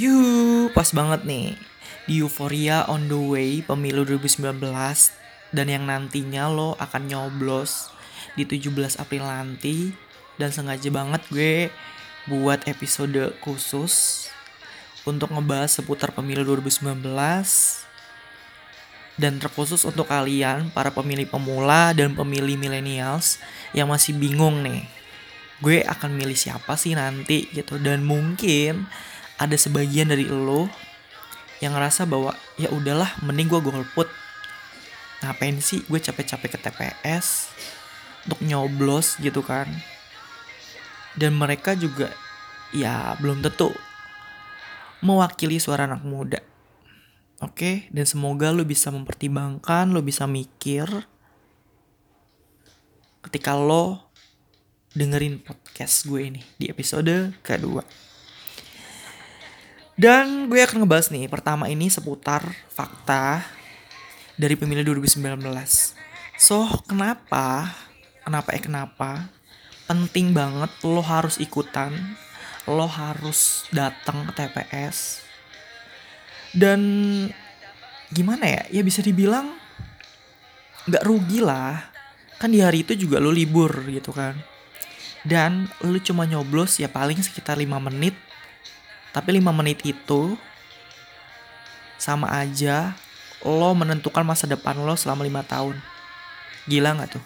Yuh, pas banget nih. Di Euphoria on the way pemilu 2019 dan yang nantinya lo akan nyoblos di 17 April nanti. Dan sengaja banget gue buat episode khusus untuk ngebahas seputar pemilu 2019 dan terkhusus untuk kalian para pemilih pemula dan pemilih millennials yang masih bingung nih. Gue akan milih siapa sih nanti gitu. Dan mungkin ada sebagian dari lo yang ngerasa bahwa ya udahlah mending gue golput ngapain sih gue capek-capek ke TPS untuk nyoblos gitu kan? Dan mereka juga ya belum tentu mewakili suara anak muda. Oke, dan semoga lo bisa mempertimbangkan, lo bisa mikir ketika lo dengerin podcast gue ini di episode kedua. Dan gue akan ngebahas nih, pertama ini seputar fakta dari pemilu 2019. So, kenapa, kenapa eh kenapa, penting banget lo harus ikutan, lo harus datang ke TPS, dan gimana ya ya bisa dibilang nggak rugi lah. Kan di hari itu juga lo libur gitu kan. Dan lo cuma nyoblos ya paling sekitar 5 menit tapi 5 menit itu sama aja lo menentukan masa depan lo selama lima tahun. Gila nggak tuh?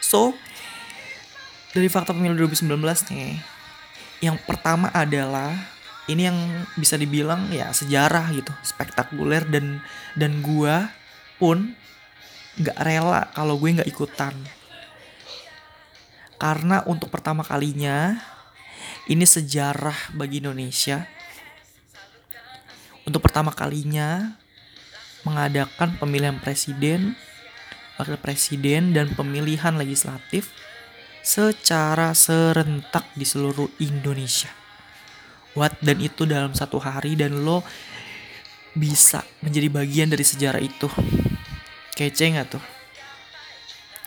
So dari fakta pemilu 2019 nih yang pertama adalah ini yang bisa dibilang ya sejarah gitu spektakuler dan dan gua pun nggak rela kalau gue nggak ikutan. Karena untuk pertama kalinya ini sejarah bagi Indonesia. Untuk pertama kalinya mengadakan pemilihan presiden wakil presiden dan pemilihan legislatif secara serentak di seluruh Indonesia. What? Dan itu dalam satu hari dan lo bisa menjadi bagian dari sejarah itu. Kece nggak tuh?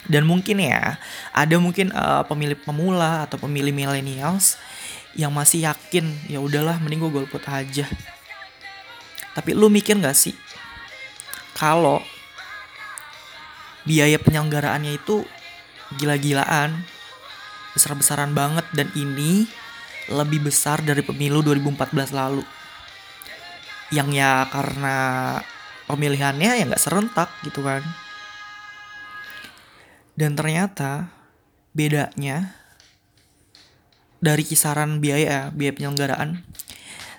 Dan mungkin ya ada mungkin uh, pemilih pemula atau pemilih millennials yang masih yakin ya udahlah mending gue golput aja tapi lu mikir nggak sih kalau biaya penyelenggaraannya itu gila-gilaan besar-besaran banget dan ini lebih besar dari pemilu 2014 lalu. Yang ya karena pemilihannya ya nggak serentak gitu kan. Dan ternyata bedanya dari kisaran biaya biaya penyelenggaraan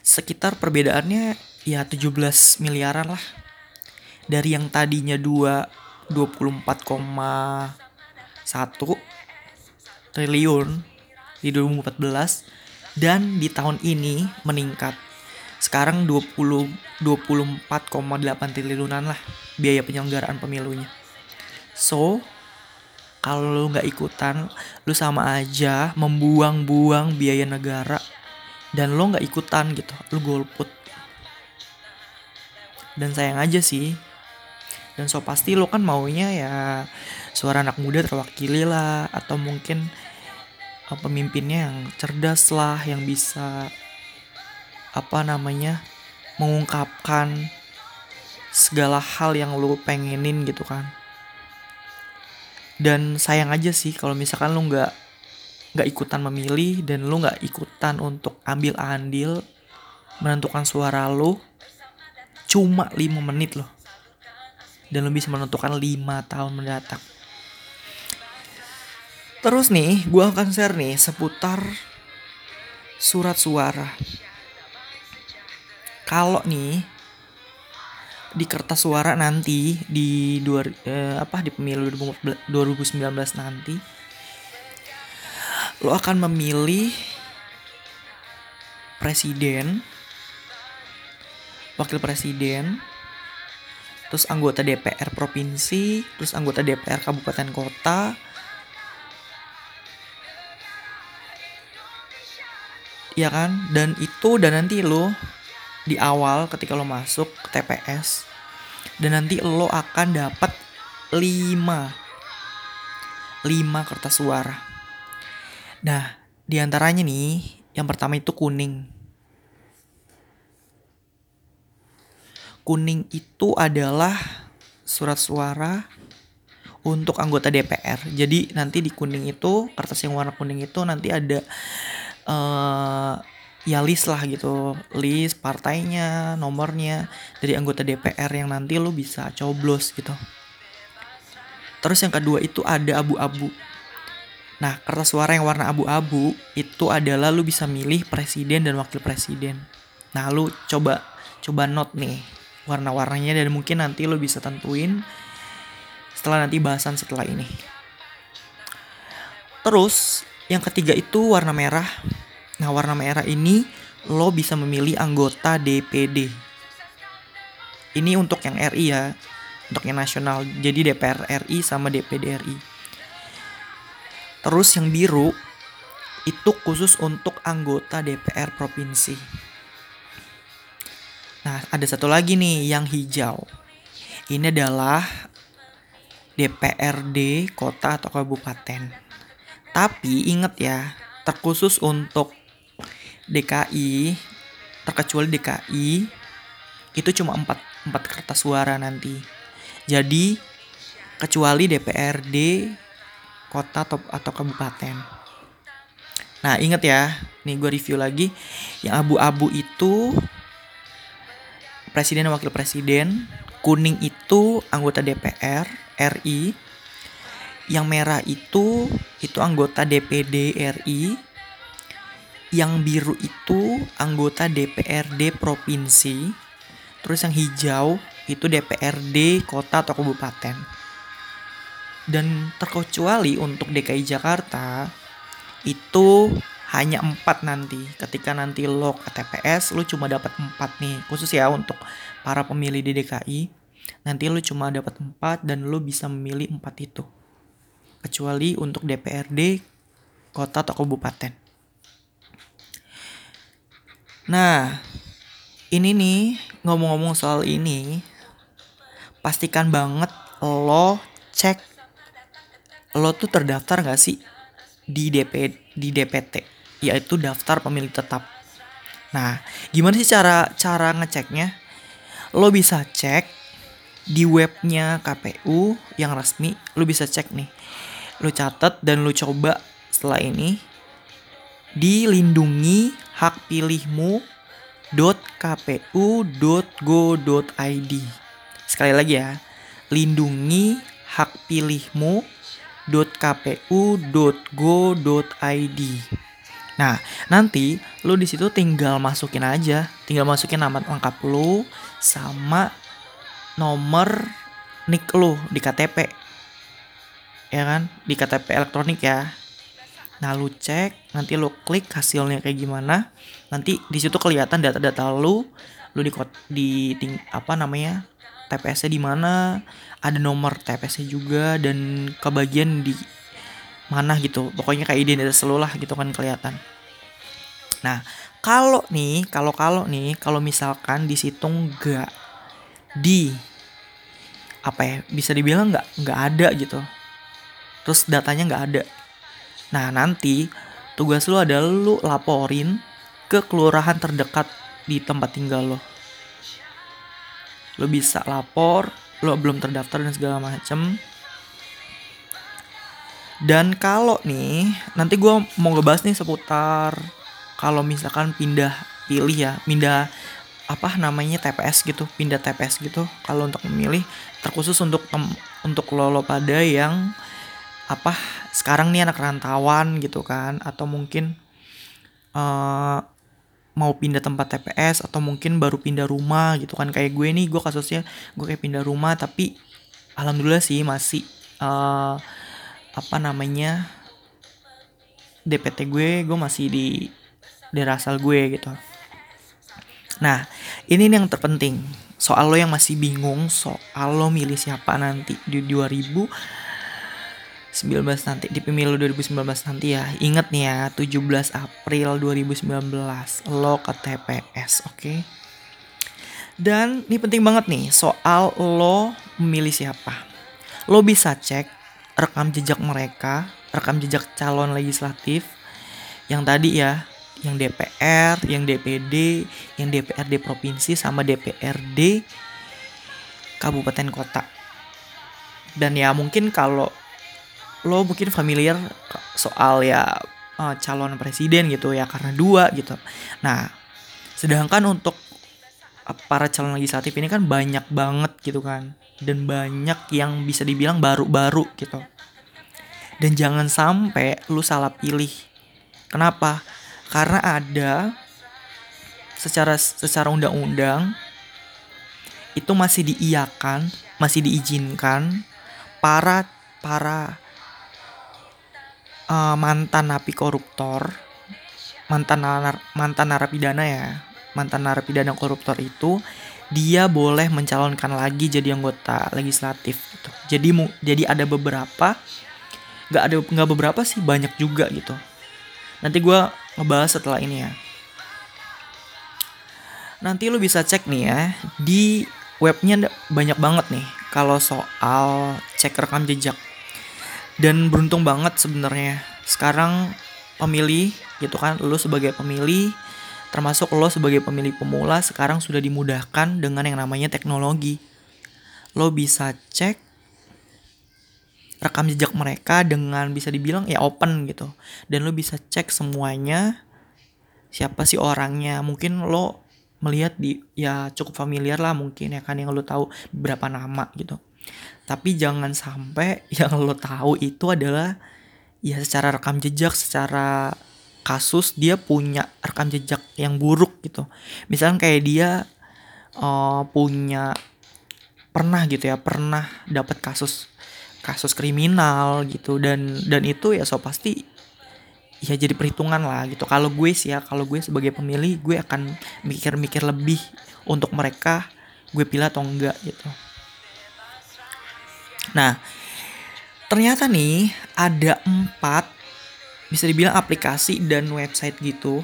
sekitar perbedaannya ya 17 miliaran lah. Dari yang tadinya 2 24,1 triliun di 2014 dan di tahun ini meningkat. Sekarang 20 24,8 triliunan lah biaya penyelenggaraan pemilunya. So, kalau lu nggak ikutan, lu sama aja membuang-buang biaya negara dan lo nggak ikutan gitu, lu golput. Dan sayang aja sih. Dan so pasti lo kan maunya ya suara anak muda terwakili lah atau mungkin pemimpinnya yang cerdas lah yang bisa apa namanya mengungkapkan segala hal yang lu pengenin gitu kan dan sayang aja sih kalau misalkan lu nggak nggak ikutan memilih dan lu nggak ikutan untuk ambil andil menentukan suara lu cuma 5 menit loh dan lu bisa menentukan 5 tahun mendatang Terus nih, gue akan share nih seputar surat suara. Kalau nih di kertas suara nanti di dua eh, apa di pemilu 2019 nanti lo akan memilih presiden, wakil presiden, terus anggota DPR provinsi, terus anggota DPR kabupaten kota, ya kan? Dan itu dan nanti lo di awal ketika lo masuk ke TPS dan nanti lo akan dapat 5 5 kertas suara. Nah, di antaranya nih, yang pertama itu kuning. Kuning itu adalah surat suara untuk anggota DPR. Jadi nanti di kuning itu kertas yang warna kuning itu nanti ada uh, ya list lah gitu, list partainya, nomornya dari anggota DPR yang nanti lo bisa coblos gitu. Terus yang kedua itu ada abu-abu. Nah, kertas suara yang warna abu-abu itu adalah lu bisa milih presiden dan wakil presiden. Nah, lu coba coba note nih warna-warnanya dan mungkin nanti lo bisa tentuin setelah nanti bahasan setelah ini. Terus yang ketiga itu warna merah. Nah warna merah ini lo bisa memilih anggota DPD. Ini untuk yang RI ya, untuk yang nasional. Jadi DPR RI sama DPD RI. Terus yang biru itu khusus untuk anggota DPR provinsi. Nah, ada satu lagi nih yang hijau. Ini adalah DPRD kota atau kabupaten. Tapi ingat ya, terkhusus untuk DKI, terkecuali DKI, itu cuma 4, 4 kertas suara nanti. Jadi, kecuali DPRD kota atau, atau kabupaten. Nah, ingat ya, nih gue review lagi. Yang abu-abu itu presiden dan wakil presiden, kuning itu anggota DPR RI, yang merah itu itu anggota DPD RI, yang biru itu anggota DPRD provinsi, terus yang hijau itu DPRD kota atau kabupaten. Dan terkecuali untuk DKI Jakarta itu hanya empat nanti. Ketika nanti lo ke TPS lo cuma dapat empat nih. Khusus ya untuk para pemilih di DKI nanti lo cuma dapat empat dan lo bisa memilih empat itu. Kecuali untuk DPRD kota atau kabupaten nah ini nih ngomong-ngomong soal ini pastikan banget lo cek lo tuh terdaftar gak sih di DP di DPT yaitu daftar pemilih tetap. Nah, gimana sih cara cara ngeceknya? Lo bisa cek di webnya KPU yang resmi, lo bisa cek nih. Lo catat dan lo coba setelah ini dilindungi hak pilihmu .kpu.go.id. Sekali lagi ya, lindungi hak pilihmu .kpu.go.id. Nah, nanti lu di situ tinggal masukin aja, tinggal masukin nama lengkap lu sama nomor nick lu di KTP. Ya kan? Di KTP elektronik ya. Nah, lu cek, nanti lu klik hasilnya kayak gimana. Nanti di situ kelihatan data-data lu, lu di di ting, apa namanya? TPS-nya di mana, ada nomor TPS-nya juga dan kebagian di mana gitu pokoknya kayak identitas lo lah gitu kan kelihatan nah kalau nih kalau kalau nih kalau misalkan di situ nggak di apa ya bisa dibilang nggak nggak ada gitu terus datanya nggak ada nah nanti tugas lo adalah lo laporin ke kelurahan terdekat di tempat tinggal lo lo bisa lapor lo belum terdaftar dan segala macem dan kalau nih, nanti gue mau ngebahas nih seputar kalau misalkan pindah pilih ya, pindah apa namanya TPS gitu, pindah TPS gitu. Kalau untuk memilih terkhusus untuk untuk lolo pada yang apa sekarang nih anak rantauan gitu kan, atau mungkin uh, mau pindah tempat TPS atau mungkin baru pindah rumah gitu kan. Kayak gue nih gue kasusnya gue kayak pindah rumah tapi alhamdulillah sih masih uh, apa namanya DPT gue gue masih di daerah asal gue gitu. Nah ini yang terpenting. Soal lo yang masih bingung soal lo milih siapa nanti di 2019 nanti di pemilu 2019 nanti ya inget nih ya 17 April 2019 lo ke TPS oke okay? dan ini penting banget nih soal lo memilih siapa lo bisa cek rekam jejak mereka, rekam jejak calon legislatif yang tadi ya, yang DPR, yang DPD, yang DPRD provinsi sama DPRD kabupaten kota. Dan ya mungkin kalau lo mungkin familiar soal ya uh, calon presiden gitu ya karena dua gitu. Nah, sedangkan untuk para calon legislatif ini kan banyak banget gitu kan dan banyak yang bisa dibilang baru-baru gitu. Dan jangan sampai lu salah pilih. Kenapa? Karena ada secara secara undang-undang itu masih diiakan, masih diizinkan para para uh, mantan napi koruptor, mantan nar, mantan narapidana ya, mantan narapidana koruptor itu dia boleh mencalonkan lagi jadi anggota legislatif gitu. Jadi jadi ada beberapa nggak ada nggak beberapa sih banyak juga gitu. Nanti gue ngebahas setelah ini ya. Nanti lu bisa cek nih ya di webnya banyak banget nih kalau soal cek rekam jejak dan beruntung banget sebenarnya. Sekarang pemilih gitu kan lo sebagai pemilih termasuk lo sebagai pemilih pemula sekarang sudah dimudahkan dengan yang namanya teknologi. Lo bisa cek rekam jejak mereka dengan bisa dibilang ya open gitu. Dan lo bisa cek semuanya siapa sih orangnya. Mungkin lo melihat di ya cukup familiar lah mungkin ya kan yang lo tahu beberapa nama gitu tapi jangan sampai yang lo tahu itu adalah ya secara rekam jejak secara kasus dia punya rekam jejak yang buruk gitu. Misalnya kayak dia uh, punya pernah gitu ya pernah dapat kasus kasus kriminal gitu. Dan dan itu ya so pasti ya jadi perhitungan lah gitu. Kalau gue sih ya kalau gue sebagai pemilih gue akan mikir-mikir lebih untuk mereka gue pilih atau enggak gitu Nah, ternyata nih ada empat bisa dibilang aplikasi dan website gitu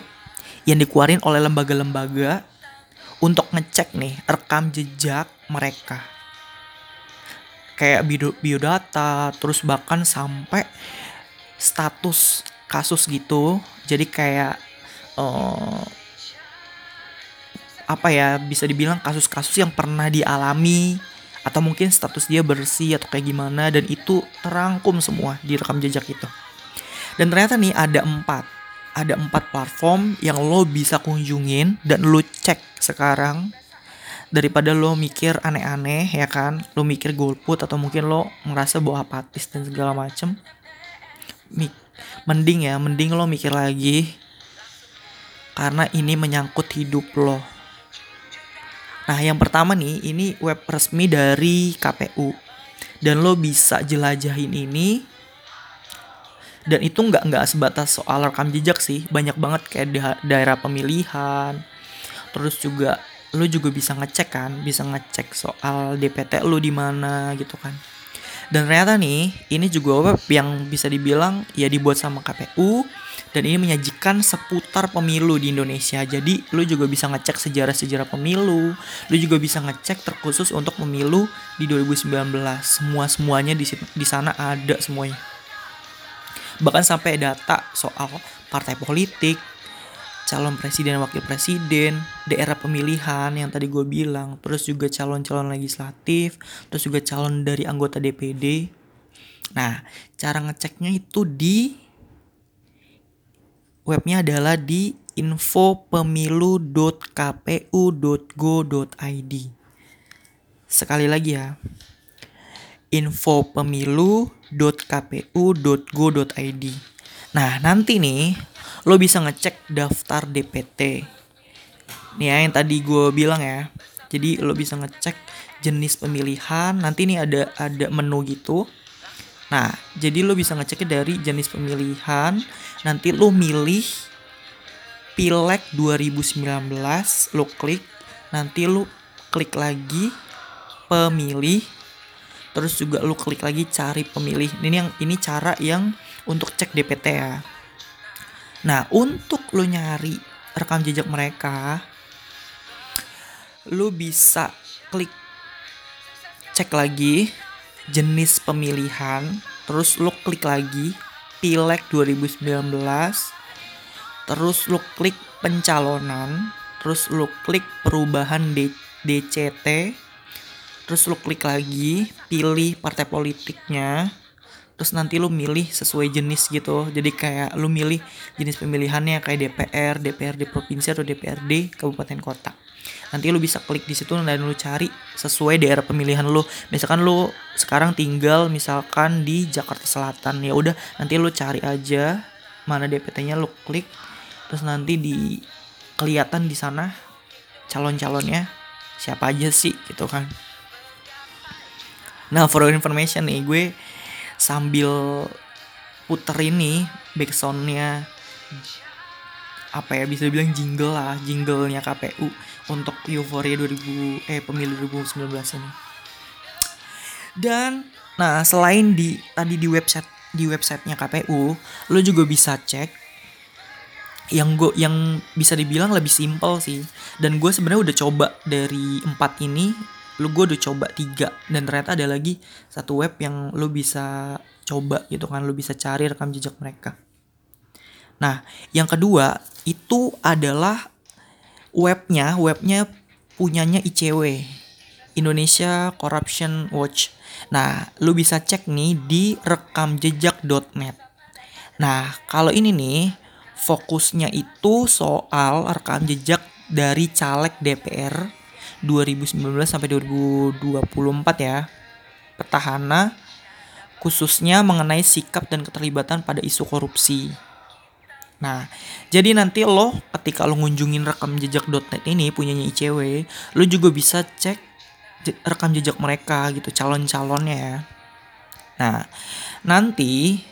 yang dikeluarin oleh lembaga-lembaga untuk ngecek nih rekam jejak mereka. Kayak bio biodata, terus bahkan sampai status kasus gitu. Jadi kayak uh, apa ya bisa dibilang kasus-kasus yang pernah dialami atau mungkin status dia bersih atau kayak gimana dan itu terangkum semua di rekam jejak itu. Dan ternyata nih ada empat ada empat platform yang lo bisa kunjungin dan lo cek sekarang. Daripada lo mikir aneh-aneh ya kan? Lo mikir golput atau mungkin lo merasa bahwa apatis dan segala macem. Mending ya mending lo mikir lagi. Karena ini menyangkut hidup lo Nah, yang pertama nih, ini web resmi dari KPU. Dan lo bisa jelajahin ini. Dan itu nggak nggak sebatas soal rekam jejak sih, banyak banget kayak di daerah pemilihan. Terus juga lo juga bisa ngecek kan, bisa ngecek soal DPT lo di mana gitu kan. Dan ternyata nih, ini juga web yang bisa dibilang ya dibuat sama KPU dan ini menyajikan seputar pemilu di Indonesia. Jadi lu juga bisa ngecek sejarah-sejarah pemilu, lu juga bisa ngecek terkhusus untuk pemilu di 2019. Semua semuanya di di sana ada semuanya. Bahkan sampai data soal partai politik, calon presiden wakil presiden, daerah pemilihan yang tadi gue bilang, terus juga calon-calon legislatif, terus juga calon dari anggota DPD. Nah, cara ngeceknya itu di Webnya adalah di infopemilu.kpu.go.id. Sekali lagi ya. infopemilu.kpu.go.id. Nah, nanti nih lo bisa ngecek daftar DPT. Nih ya yang tadi gue bilang ya. Jadi lo bisa ngecek jenis pemilihan. Nanti nih ada ada menu gitu Nah, jadi lo bisa ngeceknya dari jenis pemilihan. Nanti lo milih Pileg 2019, lo klik. Nanti lo klik lagi pemilih. Terus juga lo klik lagi cari pemilih. Ini yang ini cara yang untuk cek DPT ya. Nah, untuk lo nyari rekam jejak mereka, lo bisa klik cek lagi jenis pemilihan, terus lo klik lagi Pileg 2019, terus lo klik pencalonan, terus lo klik perubahan D DCT, terus lu klik lagi pilih partai politiknya terus nanti lu milih sesuai jenis gitu. Jadi kayak lu milih jenis pemilihannya kayak DPR DPRD provinsi atau DPRD kabupaten kota nanti lu bisa klik di situ dan lu cari sesuai daerah pemilihan lu. Misalkan lu sekarang tinggal misalkan di Jakarta Selatan. Ya udah nanti lu cari aja mana DPT-nya lu klik. Terus nanti di kelihatan di sana calon-calonnya siapa aja sih gitu kan. Nah for information nih gue sambil puter ini backsoundnya apa ya bisa bilang jingle lah jinglenya KPU untuk euforia 2000 eh pemilu 2019 ini. Dan nah selain di tadi di website di websitenya KPU lo juga bisa cek yang gue yang bisa dibilang lebih simpel sih. Dan gue sebenarnya udah coba dari empat ini lu gue udah coba tiga. Dan ternyata ada lagi satu web yang lu bisa coba gitu kan lu bisa cari rekam jejak mereka. Nah yang kedua itu adalah webnya webnya punyanya ICW Indonesia Corruption Watch nah lu bisa cek nih di rekamjejak.net nah kalau ini nih fokusnya itu soal rekam jejak dari caleg DPR 2019 sampai 2024 ya. Petahana khususnya mengenai sikap dan keterlibatan pada isu korupsi. Nah, jadi nanti lo ketika lo ngunjungin rekam jejak.net ini punyanya ICW, lo juga bisa cek rekam jejak mereka gitu, calon-calonnya ya. Nah, nanti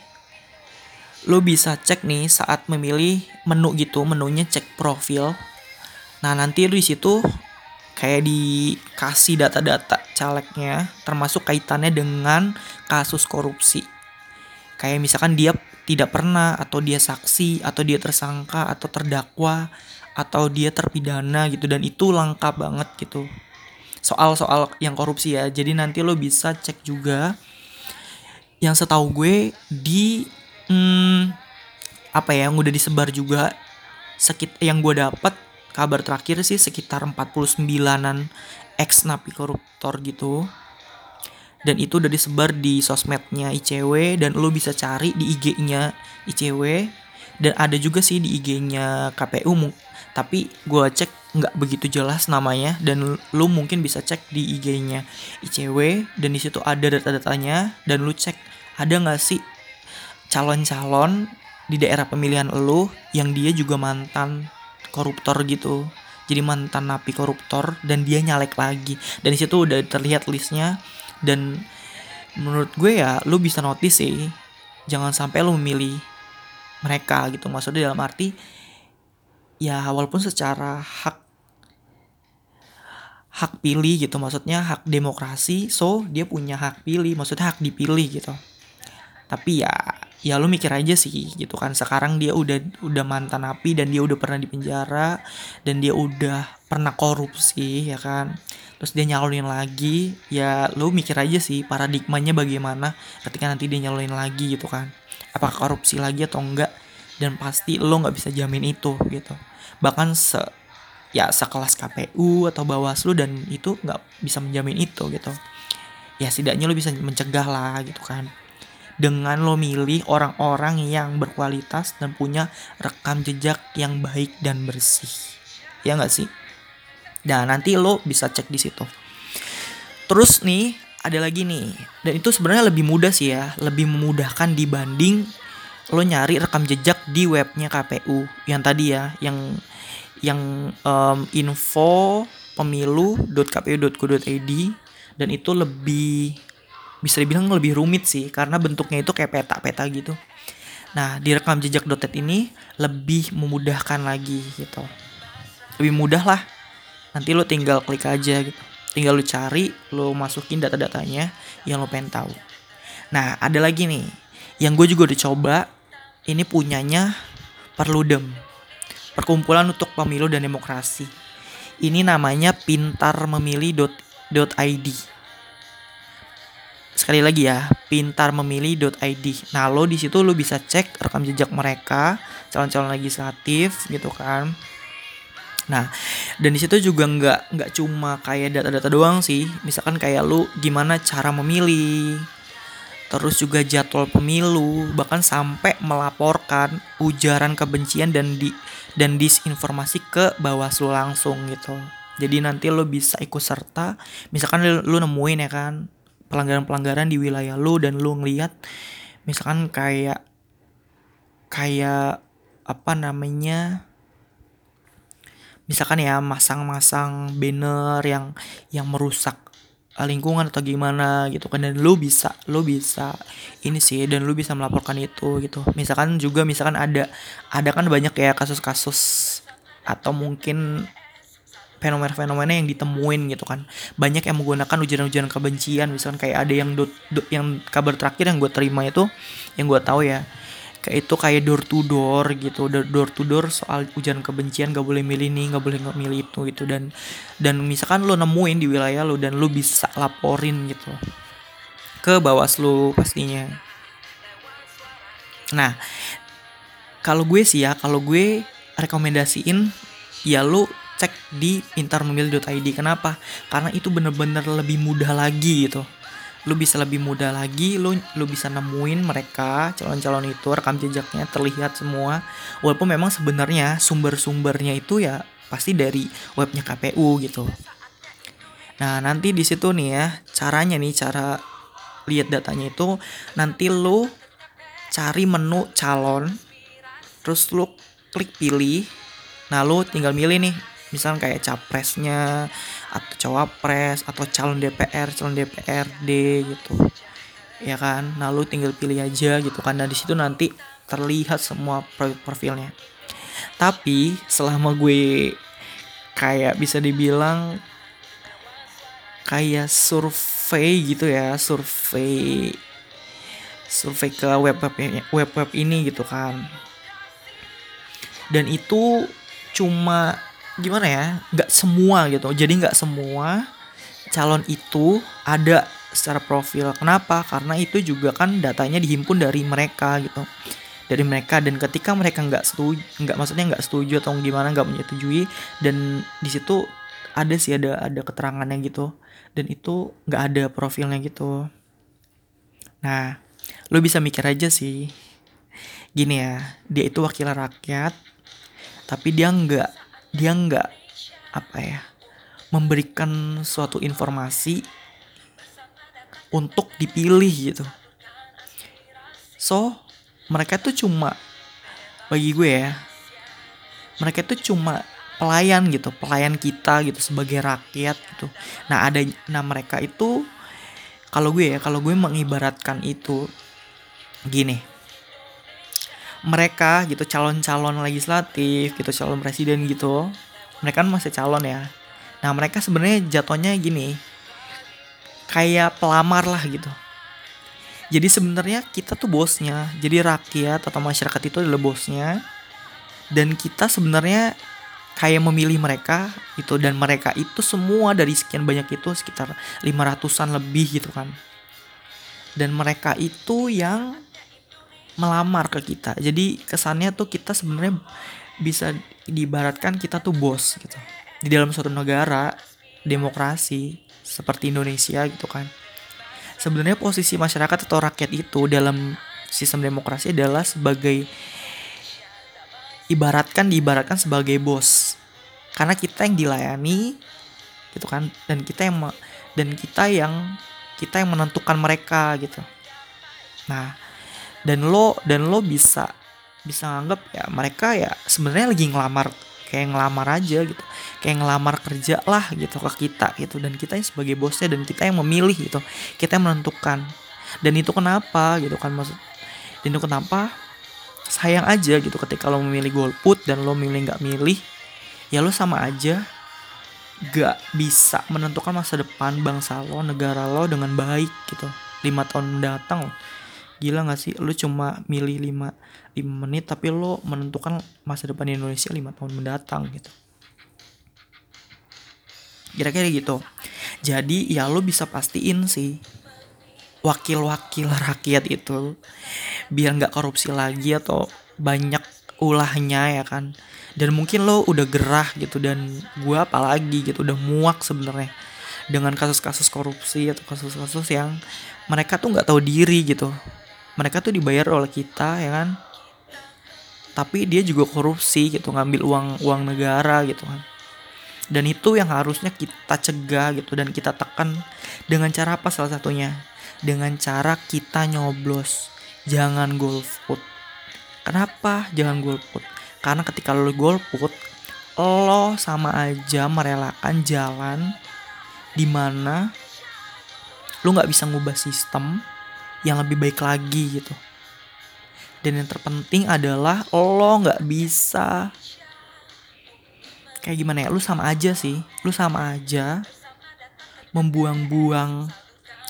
lo bisa cek nih saat memilih menu gitu, menunya cek profil. Nah, nanti lo di situ kayak dikasih data-data calegnya termasuk kaitannya dengan kasus korupsi kayak misalkan dia tidak pernah atau dia saksi atau dia tersangka atau terdakwa atau dia terpidana gitu. Dan itu lengkap banget gitu. Soal-soal yang korupsi ya. Jadi nanti lo bisa cek juga yang setahu gue di hmm, apa ya yang udah disebar juga sekit yang gue dapat kabar terakhir sih sekitar 49-an ex napi koruptor gitu dan itu udah disebar di sosmednya ICW dan lo bisa cari di IG-nya ICW dan ada juga sih di IG-nya KPU tapi gue cek nggak begitu jelas namanya dan lo mungkin bisa cek di IG-nya ICW dan di situ ada data-datanya dan lo cek ada nggak sih calon-calon di daerah pemilihan lo yang dia juga mantan koruptor gitu. Jadi mantan napi koruptor dan dia nyalek lagi. Dan di situ udah terlihat listnya dan menurut gue ya lu bisa notice sih jangan sampai lu memilih mereka gitu. Maksudnya dalam arti ya walaupun secara hak hak pilih gitu. Maksudnya hak demokrasi so dia punya hak pilih. Maksudnya hak dipilih gitu. Tapi ya ya lu mikir aja sih gitu kan. Sekarang dia udah udah mantan api dan dia udah pernah di penjara dan dia udah pernah korupsi ya kan terus dia nyalonin lagi ya lu mikir aja sih paradigmanya bagaimana ketika nanti dia nyalonin lagi gitu kan. Apakah korupsi lagi atau enggak? Dan pasti lo nggak bisa jamin itu gitu. Bahkan se ya sekelas KPU atau Bawaslu dan itu nggak bisa menjamin itu gitu. Ya setidaknya lo bisa mencegah lah gitu kan. Dengan lo milih orang-orang yang berkualitas dan punya rekam jejak yang baik dan bersih. Ya nggak sih? Dan nanti lo bisa cek di situ. Terus nih ada lagi nih dan itu sebenarnya lebih mudah sih ya, lebih memudahkan dibanding lo nyari rekam jejak di webnya KPU yang tadi ya, yang yang um, info pemilu.kpu.go.id dan itu lebih bisa dibilang lebih rumit sih karena bentuknya itu kayak peta-peta gitu. Nah, di rekam jejak ini lebih memudahkan lagi gitu. Lebih mudah lah. Nanti lo tinggal klik aja gitu. Tinggal lo cari, lo masukin data-datanya yang lo pengen tahu. Nah, ada lagi nih. Yang gue juga udah coba. Ini punyanya Perludem. Perkumpulan untuk Pemilu dan Demokrasi. Ini namanya pintarmemilih.id sekali lagi ya pintarmemilih.id nah lo di situ lo bisa cek rekam jejak mereka calon-calon legislatif gitu kan Nah, dan di situ juga nggak nggak cuma kayak data-data doang sih. Misalkan kayak lu gimana cara memilih, terus juga jadwal pemilu, bahkan sampai melaporkan ujaran kebencian dan di dan disinformasi ke Bawaslu langsung gitu. Jadi nanti lo bisa ikut serta, misalkan lu, nemuin ya kan pelanggaran-pelanggaran di wilayah lu dan lu ngeliat misalkan kayak kayak apa namanya misalkan ya masang-masang banner yang yang merusak eh, lingkungan atau gimana gitu kan. Dan lu bisa lu bisa ini sih dan lu bisa melaporkan itu gitu. Misalkan juga misalkan ada ada kan banyak ya kasus-kasus atau mungkin fenomena-fenomena yang ditemuin gitu kan. Banyak yang menggunakan ujaran-ujaran kebencian. Misalkan kayak ada yang do, do, yang kabar terakhir yang gue terima itu yang gue tahu ya kayak itu kayak door to door gitu. Door to door soal ujian kebencian gak boleh milih nih gak boleh nggak milih itu gitu. Dan dan misalkan lo nemuin di wilayah lo dan lo bisa laporin gitu ke bawaslu pastinya. Nah kalau gue sih ya kalau gue rekomendasiin ya lo cek di pintarmemilih.id kenapa? Karena itu bener-bener lebih mudah lagi gitu lu bisa lebih mudah lagi lu lu bisa nemuin mereka calon-calon itu rekam jejaknya terlihat semua. Walaupun memang sebenarnya sumber-sumbernya itu ya pasti dari webnya KPU gitu. Nah nanti di situ nih ya caranya nih cara lihat datanya itu nanti lu cari menu calon terus lu klik pilih. Nah lu tinggal milih nih misalnya kayak capresnya atau cawapres atau calon DPR calon DPRD gitu. Ya kan? Nah lu tinggal pilih aja gitu kan. Dan di situ nanti terlihat semua profilnya. Tapi selama gue kayak bisa dibilang kayak survei gitu ya survei survei ke web web web web ini gitu kan. Dan itu cuma gimana ya nggak semua gitu. Jadi nggak semua calon itu ada secara profil. Kenapa? Karena itu juga kan datanya dihimpun dari mereka gitu. Dari mereka. Dan ketika mereka nggak setuju nggak maksudnya nggak setuju atau gimana nggak menyetujui dan di situ ada sih ada ada keterangannya gitu. Dan itu nggak ada profilnya gitu. Nah lo bisa mikir aja sih. Gini ya dia itu wakil rakyat tapi dia nggak dia nggak apa ya memberikan suatu informasi untuk dipilih gitu. So mereka tuh cuma bagi gue ya mereka tuh cuma pelayan gitu pelayan kita gitu sebagai rakyat gitu. Nah ada nah mereka itu kalau gue ya kalau gue mengibaratkan itu gini mereka gitu calon-calon legislatif gitu calon presiden gitu mereka kan masih calon ya. Nah mereka sebenarnya jatuhnya gini kayak pelamar lah gitu. Jadi sebenarnya kita tuh bosnya jadi rakyat atau masyarakat itu adalah bosnya dan kita sebenarnya kayak memilih mereka itu dan mereka itu semua dari sekian banyak itu sekitar 500-an lebih gitu kan. Dan mereka itu yang melamar ke kita. Jadi kesannya tuh kita sebenarnya bisa diibaratkan kita tuh bos gitu. Di dalam suatu negara demokrasi seperti Indonesia gitu kan. Sebenarnya posisi masyarakat atau rakyat itu dalam sistem demokrasi adalah sebagai ibaratkan diibaratkan sebagai bos. Karena kita yang dilayani gitu kan dan kita yang dan kita yang kita yang menentukan mereka gitu. Nah, dan lo dan lo bisa bisa nganggap ya mereka ya sebenarnya lagi ngelamar kayak ngelamar aja gitu. Kayak ngelamar kerja lah gitu ke kita gitu. Dan kita yang sebagai bosnya dan kita yang memilih gitu. Kita yang menentukan. Dan itu kenapa gitu kan maksud dan itu kenapa sayang aja gitu ketika lo memilih golput dan lo milih nggak milih ya lo sama aja gak bisa menentukan masa depan bangsa lo negara lo dengan baik gitu. Lima tahun mendatang. lo gila gak sih? Lu cuma milih 5, 5 menit tapi lo menentukan masa depan Indonesia 5 tahun mendatang gitu. Kira-kira gitu. Jadi ya lo bisa pastiin sih wakil-wakil rakyat itu biar nggak korupsi lagi atau banyak ulahnya ya kan? Dan mungkin lo udah gerah gitu. Dan gue apalagi gitu udah muak sebenarnya dengan kasus-kasus korupsi atau kasus-kasus yang mereka tuh nggak tahu diri gitu mereka tuh dibayar oleh kita ya kan? Tapi dia juga korupsi gitu ngambil uang uang negara gitu kan. Dan itu yang harusnya kita cegah gitu dan kita tekan dengan cara apa salah satunya? Dengan cara kita nyoblos. Jangan golput. Kenapa jangan golput? Karena ketika lo golput lo sama aja merelakan jalan di mana lo nggak bisa ngubah sistem yang lebih baik lagi gitu. Dan yang terpenting adalah lo nggak bisa kayak gimana ya lu sama aja sih. Lu sama aja membuang-buang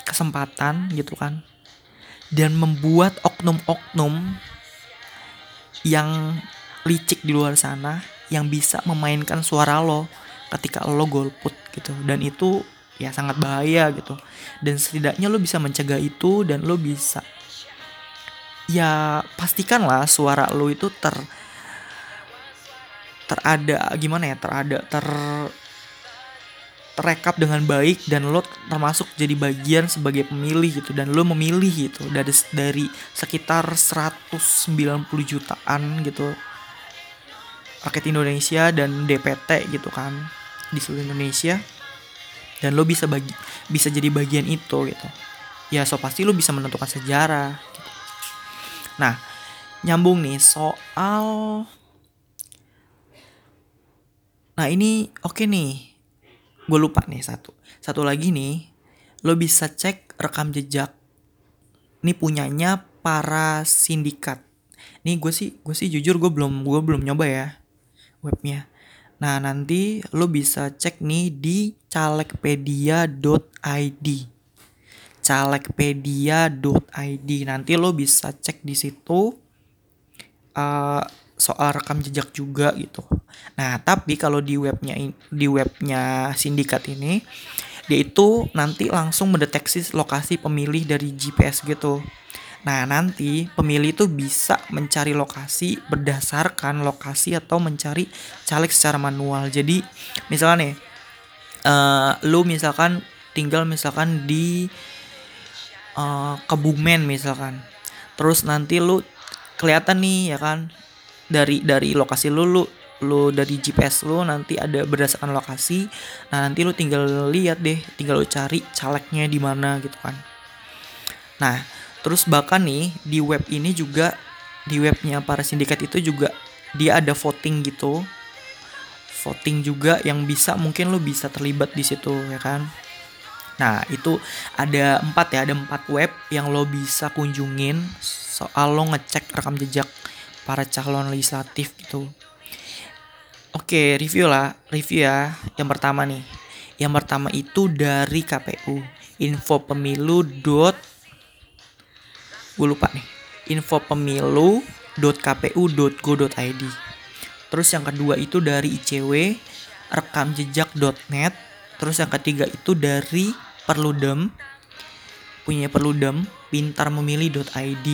kesempatan gitu kan. Dan membuat oknum-oknum yang licik di luar sana yang bisa memainkan suara lo ketika lo golput gitu. Dan itu ya sangat bahaya gitu. Dan setidaknya lo bisa mencegah itu dan lo bisa ya pastikanlah suara lo itu ter terada gimana ya terada ter terekap dengan baik dan lo termasuk jadi bagian sebagai pemilih gitu. Dan lo memilih gitu dari dari sekitar 190 jutaan gitu rakyat Indonesia dan DPT gitu kan di seluruh Indonesia dan lo bisa bagi bisa jadi bagian itu gitu ya so pasti lo bisa menentukan sejarah Nah, nyambung nih soal Nah, ini oke okay nih. Gue lupa nih satu. Satu lagi nih, lo bisa cek rekam jejak. Ini punyanya para sindikat. Nih gue sih, gue sih jujur gue belum gue belum nyoba ya webnya. Nah nanti lo bisa cek nih di calegpedia.id calegpedia.id nanti lo bisa cek di situ uh, soal rekam jejak juga gitu. Nah tapi kalau di webnya di webnya sindikat ini dia itu nanti langsung mendeteksi lokasi pemilih dari GPS gitu. Nah nanti pemilih itu bisa mencari lokasi berdasarkan lokasi atau mencari caleg secara manual. Jadi misalnya nih, uh, lu misalkan tinggal misalkan di uh, Kebumen misalkan. Terus nanti lu kelihatan nih ya kan dari dari lokasi lu lu lu dari GPS lu nanti ada berdasarkan lokasi. Nah nanti lu tinggal lihat deh tinggal lu cari calegnya di mana gitu kan. Nah terus bahkan nih di web ini juga di webnya para sindikat itu juga dia ada voting gitu voting juga yang bisa mungkin lu bisa terlibat di situ ya kan Nah itu ada empat ya, ada empat web yang lo bisa kunjungin soal lo ngecek rekam jejak para calon legislatif gitu. Oke review lah, review ya. Yang pertama nih, yang pertama itu dari KPU, info pemilu dot, gue lupa nih, info pemilu dot kpu dot go dot id. Terus yang kedua itu dari ICW, rekamjejak.net Terus yang ketiga itu dari Perludem punya Perludem pintarmemilih.id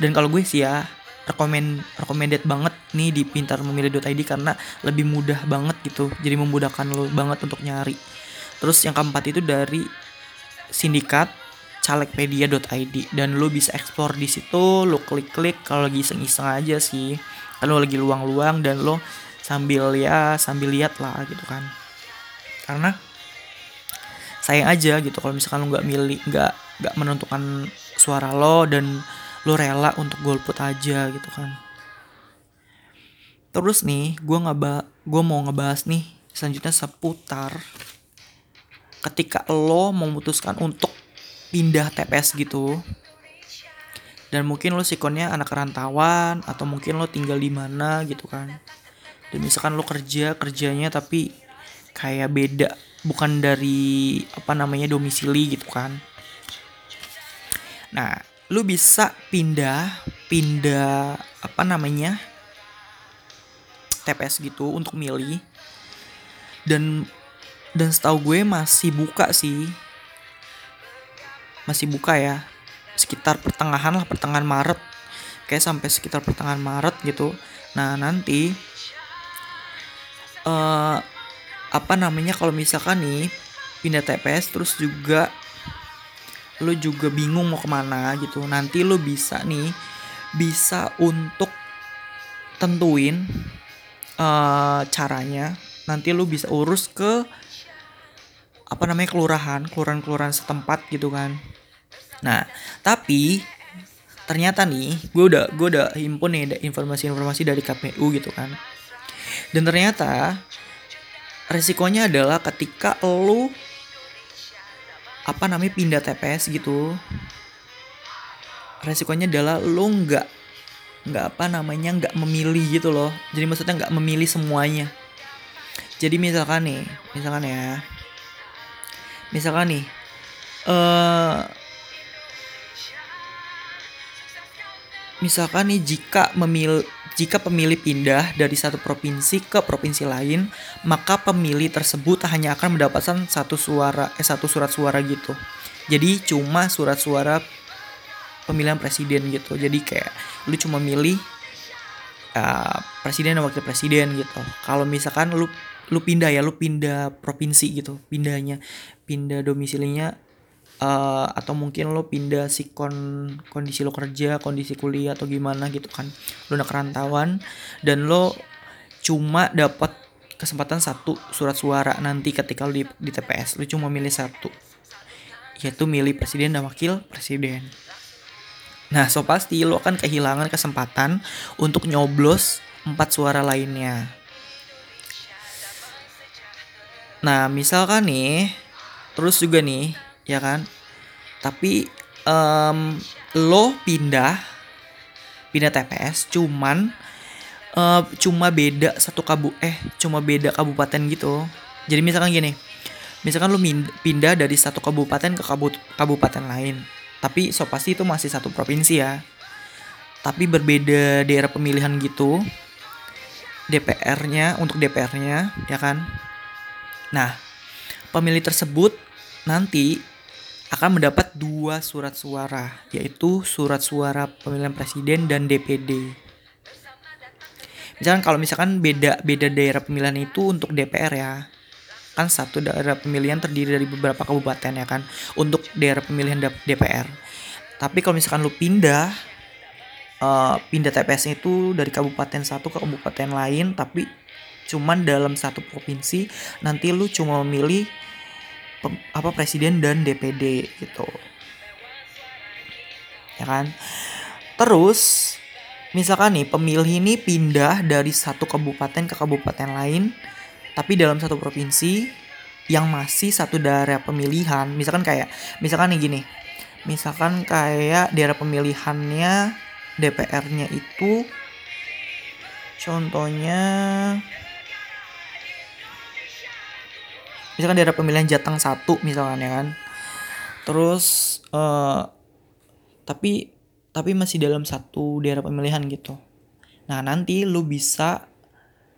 dan kalau gue sih ya rekomend recommended banget nih di pintarmemilih.id karena lebih mudah banget gitu. Jadi memudahkan lo banget untuk nyari. Terus yang keempat itu dari sindikat calegpedia.id dan lo bisa explore di situ lo klik-klik kalau lagi iseng-iseng aja sih. Kalau lagi luang-luang dan lo sambil ya sambil lihat lah gitu kan. Karena sayang aja gitu kalau misalkan lo nggak milih nggak nggak menentukan suara lo dan lo rela untuk golput aja gitu kan. Terus nih gue nggak gue mau ngebahas nih selanjutnya seputar ketika lo memutuskan untuk pindah TPS gitu. Dan mungkin lo sikonnya anak rantauan atau mungkin lo tinggal di mana gitu kan. Dan misalkan lo kerja kerjanya tapi kayak beda bukan dari apa namanya domisili gitu kan. Nah lu bisa pindah pindah apa namanya TPS gitu untuk milih. Dan dan setahu gue masih buka sih masih buka ya. Sekitar pertengahan lah pertengahan Maret. Kayak sampai sekitar pertengahan Maret gitu. Nah nanti uh, apa namanya kalau misalkan nih pindah TPS terus juga lo juga bingung mau ke mana gitu. Nanti lo bisa nih bisa untuk tentuin uh, caranya. Nanti lo bisa urus ke apa namanya kelurahan kelurahan kelurahan setempat gitu kan nah tapi ternyata nih gue udah gue udah himpun nih informasi-informasi dari KPU gitu kan. Dan ternyata resikonya adalah ketika lo apa namanya pindah TPS gitu resikonya adalah lo nggak nggak apa namanya nggak memilih gitu loh. Jadi maksudnya nggak memilih semuanya. Jadi misalkan nih misalkan ya misalkan nih eh uh, misalkan nih jika memilih jika pemilih pindah dari satu provinsi ke provinsi lain, maka pemilih tersebut hanya akan mendapatkan satu suara eh satu surat suara gitu. Jadi cuma surat suara pemilihan presiden gitu. Jadi kayak lu cuma milih uh, presiden dan wakil presiden gitu. Kalau misalkan lu lu pindah ya, lu pindah provinsi gitu, pindahnya, pindah domisilinya uh, atau mungkin lo pindah si kon kondisi lo kerja kondisi kuliah atau gimana gitu kan. Lo udah kerantauan dan lo cuma dapat kesempatan satu surat suara nanti ketika lo di, di TPS lo cuma milih satu yaitu milih presiden dan wakil presiden. Nah so pasti lo akan kehilangan kesempatan untuk nyoblos empat suara lainnya. Nah misalkan nih terus juga nih ya kan? Tapi um, lo pindah pindah TPS cuman uh, cuma beda satu kabu eh cuma beda kabupaten gitu. Jadi misalkan gini misalkan lo pindah dari satu kabupaten ke kabu kabupaten lain tapi so pasti itu masih satu provinsi ya. Tapi berbeda daerah pemilihan gitu DPR-nya untuk DPR-nya ya kan? Nah pemilih tersebut nanti akan mendapat dua surat suara, yaitu surat suara pemilihan presiden dan DPD. Misalkan kalau misalkan beda beda daerah pemilihan itu untuk DPR ya, kan satu daerah pemilihan terdiri dari beberapa kabupaten ya kan, untuk daerah pemilihan DPR. Tapi kalau misalkan lu pindah uh, pindah TPS itu dari kabupaten satu ke kabupaten lain, tapi cuman dalam satu provinsi, nanti lu cuma memilih apa presiden dan DPD gitu. Ya kan? Terus misalkan nih pemilih ini pindah dari satu kabupaten ke kabupaten lain tapi dalam satu provinsi yang masih satu daerah pemilihan. Misalkan kayak misalkan nih gini misalkan kayak daerah pemilihannya DPR-nya itu contohnya misalkan daerah pemilihan Jateng satu misalkan ya kan? Terus uh, tapi tapi masih dalam satu daerah pemilihan gitu. Nah nanti lu bisa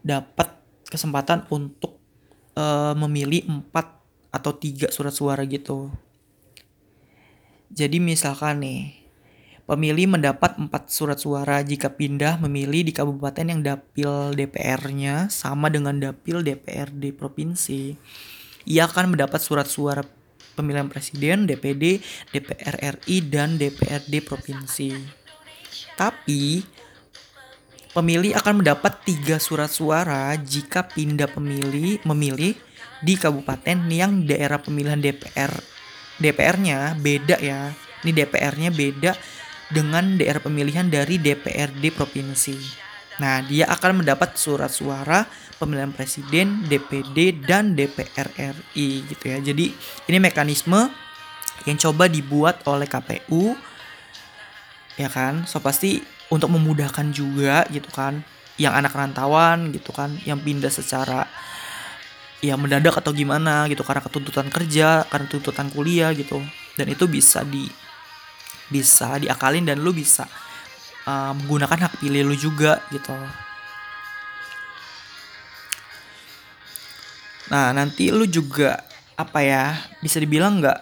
dapat kesempatan untuk uh, memilih empat atau tiga surat suara gitu. Jadi misalkan nih pemilih mendapat empat surat suara jika pindah memilih di kabupaten yang dapil DPR-nya sama dengan dapil DPRD provinsi ia akan mendapat surat suara pemilihan presiden, DPD, DPR RI, dan DPRD provinsi. Tapi, pemilih akan mendapat tiga surat suara jika pindah pemilih memilih di kabupaten yang daerah pemilihan DPR DPR-nya beda ya. Ini DPR-nya beda dengan daerah pemilihan dari DPRD provinsi. Nah, dia akan mendapat surat suara pemilihan presiden, DPD dan DPR RI gitu ya. Jadi ini mekanisme yang coba dibuat oleh KPU ya kan. So pasti untuk memudahkan juga gitu kan yang anak rantauan gitu kan yang pindah secara ya mendadak atau gimana gitu karena ketuntutan kerja, karena tuntutan kuliah gitu. Dan itu bisa di bisa diakalin dan lu bisa uh, menggunakan hak pilih lu juga gitu. Nah nanti lu juga apa ya bisa dibilang nggak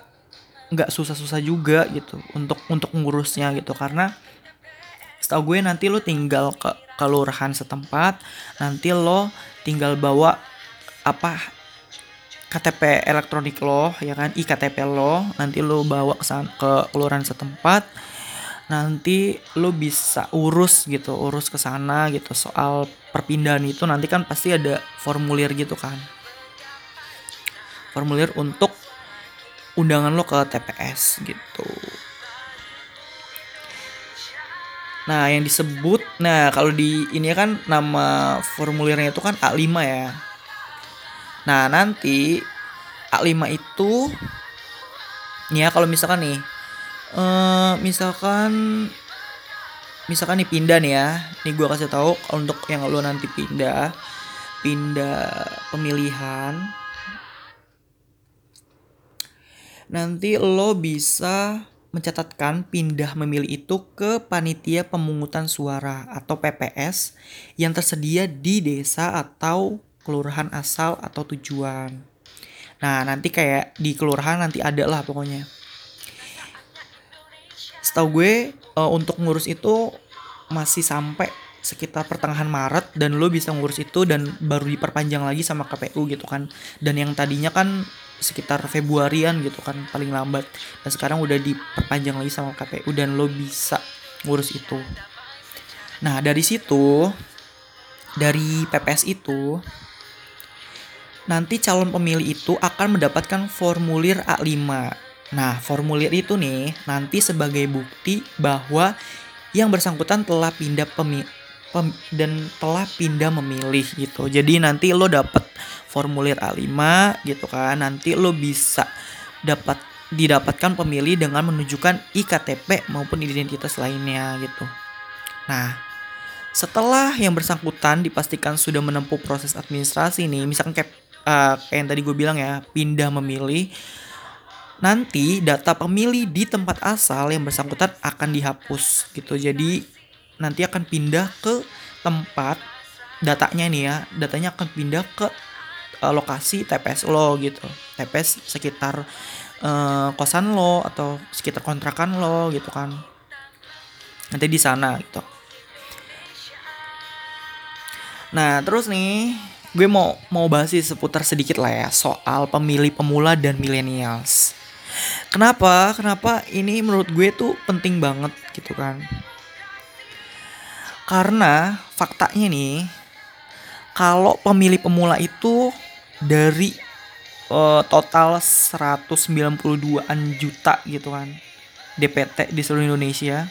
nggak susah-susah juga gitu untuk untuk ngurusnya gitu. Karena setahu gue nanti lo tinggal ke kelurahan setempat nanti lo tinggal bawa apa KTP elektronik lo ya kan iktp lo nanti lo bawa ke ke kelurahan setempat nanti lo bisa urus gitu urus ke sana gitu. Soal perpindahan itu nanti kan pasti ada formulir gitu kan formulir untuk undangan lo ke TPS gitu Nah, yang disebut, nah kalau di ini kan nama formulirnya itu kan A5 ya. Nah, nanti A5 itu ya kalau misalkan nih uh, misalkan misalkan nih pindah nih ya. Nih gua kasih tahu untuk yang lo nanti pindah pindah pemilihan nanti lo bisa mencatatkan pindah memilih itu ke panitia pemungutan suara atau PPS yang tersedia di desa atau kelurahan asal atau tujuan. Nah, nanti kayak di kelurahan nanti ada lah pokoknya. Setahu gue uh, untuk ngurus itu masih sampai sekitar pertengahan Maret dan lo bisa ngurus itu dan baru diperpanjang lagi sama KPU gitu kan. Dan yang tadinya kan sekitar Februarian gitu kan paling lambat. Dan sekarang udah diperpanjang lagi sama KPU dan lo bisa ngurus itu. Nah dari situ dari PPS itu nanti calon pemilih itu akan mendapatkan formulir A5 nah formulir itu nih nanti sebagai bukti bahwa yang bersangkutan telah pindah pemilih pem dan telah pindah memilih gitu. Jadi nanti lo dapet formulir A5 gitu kan. Nanti lo bisa dapat didapatkan pemilih dengan menunjukkan iktp maupun identitas lainnya gitu. Nah, setelah yang bersangkutan dipastikan sudah menempuh proses administrasi nih, misalkan kayak uh, kayak yang tadi gue bilang ya, pindah memilih, nanti data pemilih di tempat asal yang bersangkutan akan dihapus gitu. Jadi nanti akan pindah ke tempat datanya nih ya datanya akan pindah ke uh, lokasi TPS lo gitu. TPS sekitar uh, kosan lo atau sekitar kontrakan lo gitu kan. Nanti di sana gitu. Nah terus nih gue mau mau bahas sih seputar sedikit lah ya soal pemilih pemula dan millennials. Kenapa? Kenapa ini menurut gue tuh penting banget gitu kan? Karena faktanya nih, kalau pemilih pemula itu dari uh, total 192-an juta gitu kan DPT di seluruh Indonesia.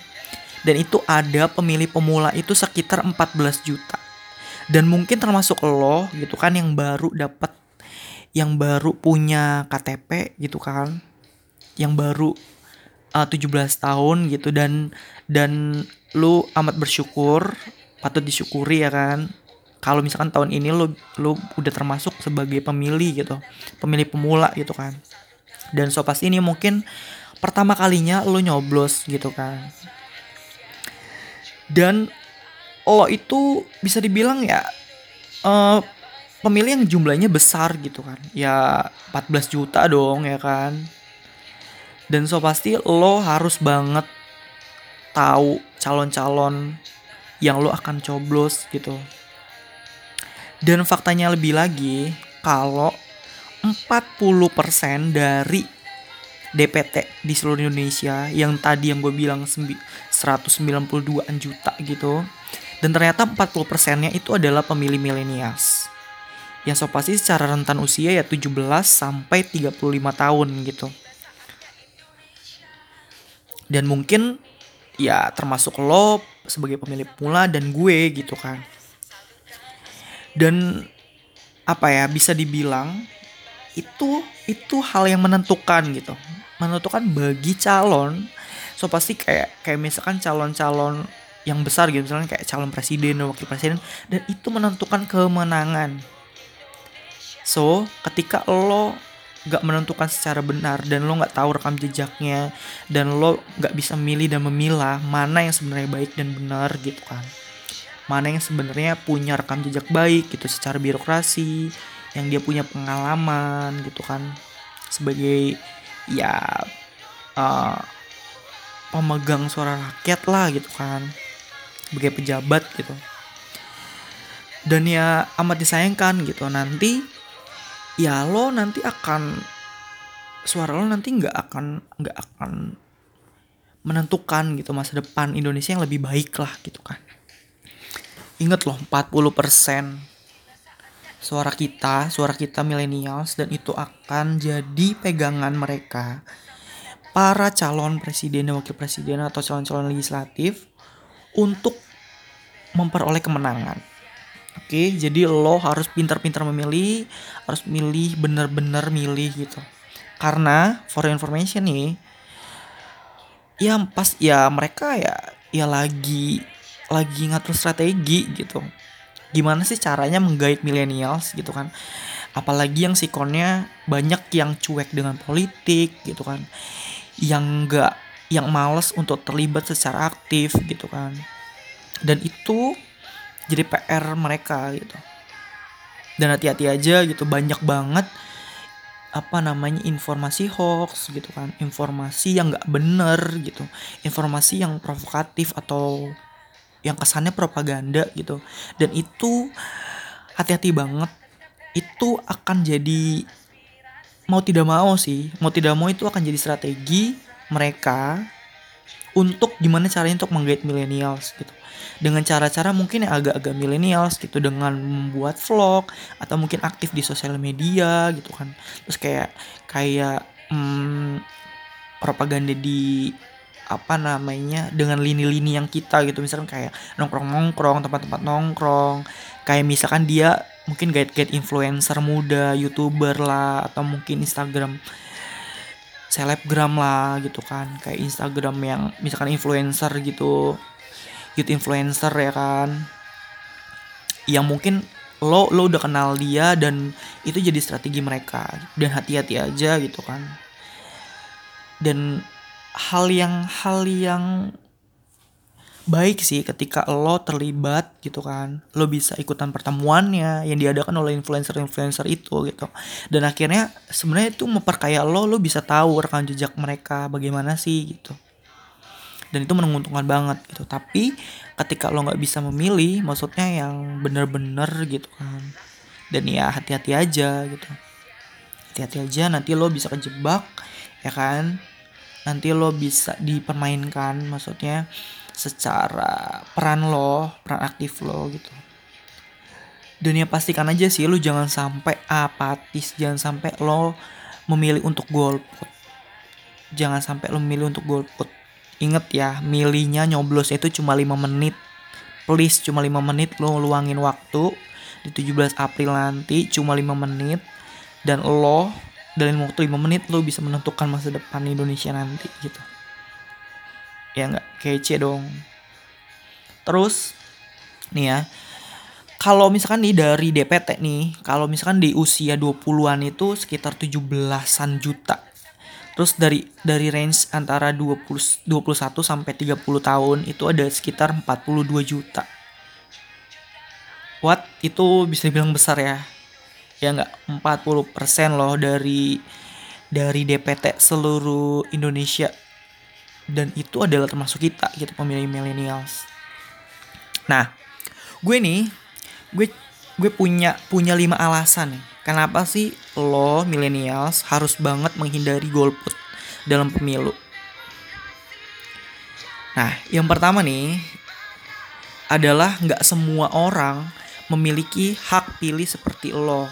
Dan itu ada pemilih pemula itu sekitar 14 juta. Dan mungkin termasuk lo gitu kan yang baru dapat yang baru punya KTP gitu kan yang baru uh, 17 tahun gitu. Dan dan lu amat bersyukur patut disyukuri ya kan kalau misalkan tahun ini lu lu udah termasuk sebagai pemilih gitu pemilih pemula gitu kan. Dan so pasti ini mungkin pertama kalinya lu nyoblos gitu kan. Dan lo itu bisa dibilang ya uh, pemilih yang jumlahnya besar gitu kan. Ya 14 juta dong ya kan. Dan so pasti lo harus banget tahu calon-calon yang lo akan coblos gitu. Dan faktanya lebih lagi, kalau 40% dari DPT di seluruh Indonesia yang tadi yang gue bilang 192an juta gitu. Dan ternyata 40%-nya itu adalah pemilih milenials. Yang so pasti secara rentan usia ya 17 sampai 35 tahun gitu. Dan mungkin ya termasuk lo sebagai pemilih pemula dan gue gitu kan dan apa ya bisa dibilang itu itu hal yang menentukan gitu. Menentukan bagi calon. So pasti kayak kayak misalkan calon-calon yang besar gitu. Misalkan kayak calon presiden dan wakil presiden. Dan itu menentukan kemenangan. So ketika lo gak menentukan secara benar dan lo gak tahu rekam jejaknya dan lo gak bisa milih dan memilah mana yang sebenarnya baik dan benar gitu kan mana yang sebenarnya punya rekam jejak baik gitu secara birokrasi yang dia punya pengalaman gitu kan. Sebagai ya uh, pemegang suara rakyat lah gitu kan. Sebagai pejabat gitu. Dan ya amat disayangkan gitu. Nanti ya lo nanti akan suara lo nanti nggak akan nggak akan menentukan gitu masa depan Indonesia yang lebih baik lah gitu kan inget loh 40% suara kita suara kita millennials dan itu akan jadi pegangan mereka para calon presiden dan wakil presiden atau calon-calon legislatif untuk memperoleh kemenangan Oke, jadi lo harus pintar-pintar memilih, harus milih bener-bener milih gitu. Karena for information nih, ya pas ya mereka ya ya lagi lagi ngatur strategi gitu. Gimana sih caranya menggait millennials gitu kan? Apalagi yang sikonnya banyak yang cuek dengan politik gitu kan. Yang enggak yang males untuk terlibat secara aktif gitu kan. Dan itu jadi PR mereka gitu dan hati-hati aja gitu banyak banget apa namanya informasi hoax gitu kan informasi yang nggak bener gitu informasi yang provokatif atau yang kesannya propaganda gitu. Dan itu hati-hati banget. Itu akan jadi mau tidak mau sih mau tidak mau itu akan jadi strategi mereka untuk gimana caranya untuk menggait millennials gitu. Dengan cara-cara mungkin yang agak-agak millennials gitu dengan membuat vlog atau mungkin aktif di sosial media gitu kan. Terus kayak kayak hmm, propaganda di apa namanya dengan lini-lini yang kita gitu. Misalkan kayak nongkrong-nongkrong tempat-tempat nongkrong. Kayak misalkan dia mungkin guide-guide influencer muda youtuber lah atau mungkin Instagram selebgram lah gitu kan. Kayak Instagram yang misalkan influencer gitu youth influencer ya kan. Yang mungkin lo lo udah kenal dia dan itu jadi strategi mereka. Dan hati-hati aja gitu kan. Dan hal yang hal yang baik sih ketika lo terlibat gitu kan. Lo bisa ikutan pertemuannya yang diadakan oleh influencer-influencer itu gitu. Dan akhirnya sebenarnya itu memperkaya lo lo bisa tahu rekam jejak mereka bagaimana sih gitu. Dan itu menguntungkan banget gitu. Tapi ketika lo nggak bisa memilih maksudnya yang bener-bener gitu kan. Dan ya hati-hati aja gitu. Hati-hati aja nanti lo bisa kejebak ya kan nanti lo bisa dipermainkan maksudnya secara peran lo peran aktif lo gitu. Dan ya pastikan aja sih lo jangan sampai apatis jangan sampai lo memilih untuk golput jangan sampai lo memilih untuk golput Ingat ya, milihnya nyoblos itu cuma 5 menit. Please, cuma 5 menit lo luangin waktu. Di 17 April nanti cuma 5 menit. Dan lo dalam waktu 5 menit lo bisa menentukan masa depan Indonesia nanti gitu. Ya nggak kece dong. Terus nih ya, kalau misalkan nih dari DPT nih, kalau misalkan di usia 20-an itu sekitar 17-an juta Terus dari dari range antara 20 21 sampai 30 tahun itu ada sekitar 42 juta. What? Itu bisa dibilang besar ya. Ya enggak 40% loh dari dari DPT seluruh Indonesia. Dan itu adalah termasuk kita gitu pemilih millennials. Nah, gue nih gue gue punya punya lima alasan nih Kenapa sih lo millennials harus banget menghindari golput dalam pemilu? Nah, yang pertama nih adalah nggak semua orang memiliki hak pilih seperti lo.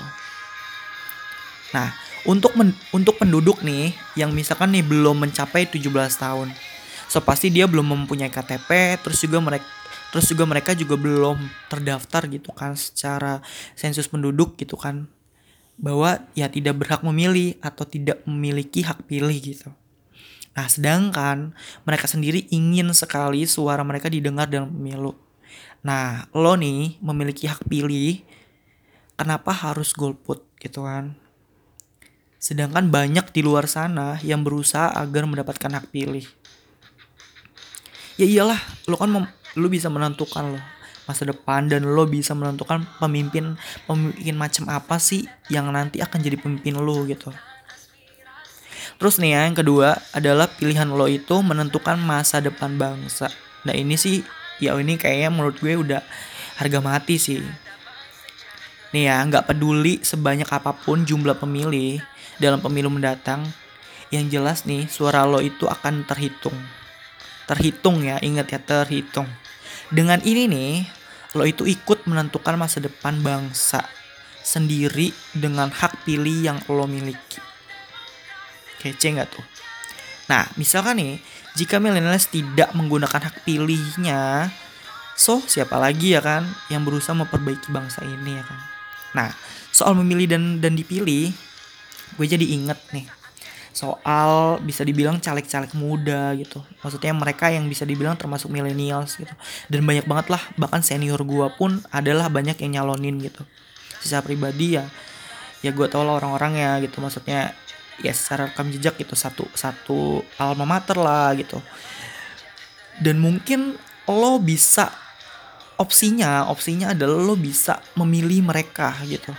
Nah, untuk men untuk penduduk nih yang misalkan nih belum mencapai 17 tahun. So pasti dia belum mempunyai KTP, terus juga mereka terus juga mereka juga belum terdaftar gitu kan secara sensus penduduk gitu kan bahwa ya tidak berhak memilih atau tidak memiliki hak pilih gitu. Nah, sedangkan mereka sendiri ingin sekali suara mereka didengar dalam pemilu. Nah, lo nih memiliki hak pilih, kenapa harus golput gitu kan? Sedangkan banyak di luar sana yang berusaha agar mendapatkan hak pilih. Ya iyalah, lo kan lo bisa menentukan loh masa depan dan lo bisa menentukan pemimpin pemimpin macam apa sih yang nanti akan jadi pemimpin lo gitu. Terus nih ya yang kedua adalah pilihan lo itu menentukan masa depan bangsa. Nah ini sih ya ini kayaknya menurut gue udah harga mati sih. nih ya nggak peduli sebanyak apa pun jumlah pemilih dalam pemilu mendatang yang jelas nih suara lo itu akan terhitung. Terhitung ya ingat ya terhitung. Dengan ini nih lo itu ikut menentukan masa depan bangsa sendiri dengan hak pilih yang lo miliki. Kece nggak tuh? Nah misalkan nih jika millennials tidak menggunakan hak pilihnya so siapa lagi ya kan yang berusaha memperbaiki bangsa ini ya kan? Nah soal memilih dan dan dipilih gue jadi inget nih soal bisa dibilang caleg-caleg muda gitu. Maksudnya mereka yang bisa dibilang termasuk millennials gitu. Dan banyak banget lah bahkan senior gue pun adalah banyak yang nyalonin gitu. Secara pribadi ya ya gue tau lah orang-orang ya gitu. Maksudnya ya secara rekam jejak gitu satu satu alma mater lah gitu. Dan mungkin lo bisa opsinya opsinya adalah lo bisa memilih mereka gitu.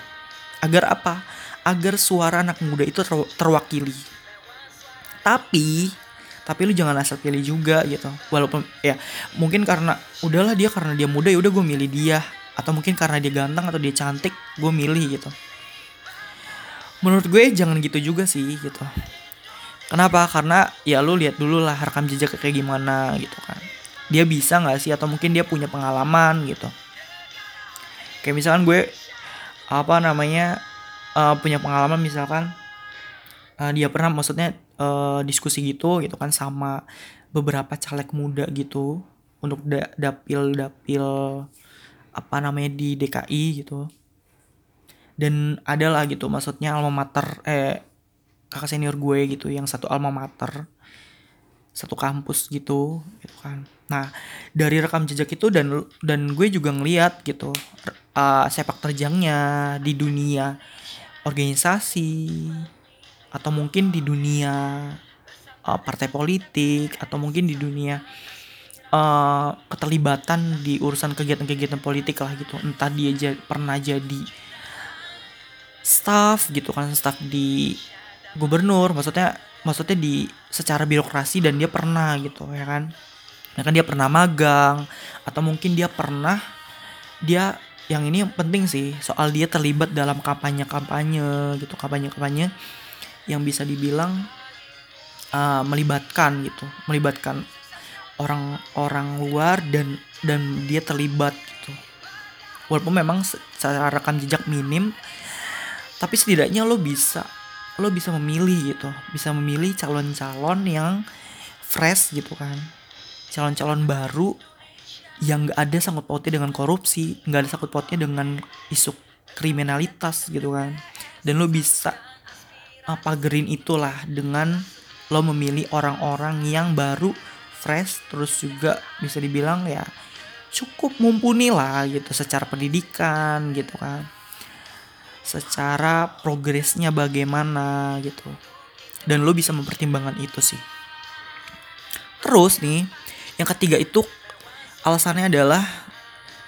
Agar apa agar suara anak muda itu ter terwakili. Tapi tapi lu jangan asal pilih juga gitu. Walaupun ya mungkin karena udahlah dia karena dia muda ya udah gue milih dia. Atau mungkin karena dia ganteng atau dia cantik gue milih gitu. Menurut gue jangan gitu juga sih gitu. Kenapa? Karena ya lu lihat dulu lah rekam jejak kayak gimana gitu kan. Dia bisa nggak sih? Atau mungkin dia punya pengalaman gitu. Kayak misalkan gue apa namanya uh, punya pengalaman misalkan uh, dia pernah maksudnya uh, diskusi gitu gitu kan sama beberapa caleg muda gitu untuk da dapil dapil apa namanya di DKI gitu. Dan ada lah gitu maksudnya alma mater eh kakak senior gue gitu yang satu alma mater satu kampus gitu gitu kan. Nah dari rekam jejak itu dan dan gue juga ngeliat gitu uh, sepak terjangnya di dunia organisasi atau mungkin di dunia uh, partai politik atau mungkin di dunia uh, keterlibatan di urusan kegiatan-kegiatan politik lah gitu. Entah dia jad, pernah jadi staff gitu kan staff di gubernur maksudnya maksudnya di secara birokrasi dan dia pernah gitu ya kan. Ya kan dia pernah magang atau mungkin dia pernah dia yang ini yang penting sih soal dia terlibat dalam kampanye kampanye gitu kampanye kampanye yang bisa dibilang uh, melibatkan gitu melibatkan orang-orang luar dan dan dia terlibat gitu. Walaupun memang secara rekam jejak minim tapi setidaknya lo bisa lo bisa memilih gitu bisa memilih calon-calon yang fresh gitu kan calon-calon baru yang gak ada sangkut pautnya dengan korupsi nggak ada sangkut pautnya dengan isu kriminalitas gitu kan. Dan lo bisa apa green itulah dengan lo memilih orang-orang yang baru fresh terus juga bisa dibilang ya cukup mumpuni lah gitu secara pendidikan gitu kan. Secara progresnya bagaimana gitu. Dan lo bisa mempertimbangkan itu sih. Terus nih yang ketiga itu alasannya adalah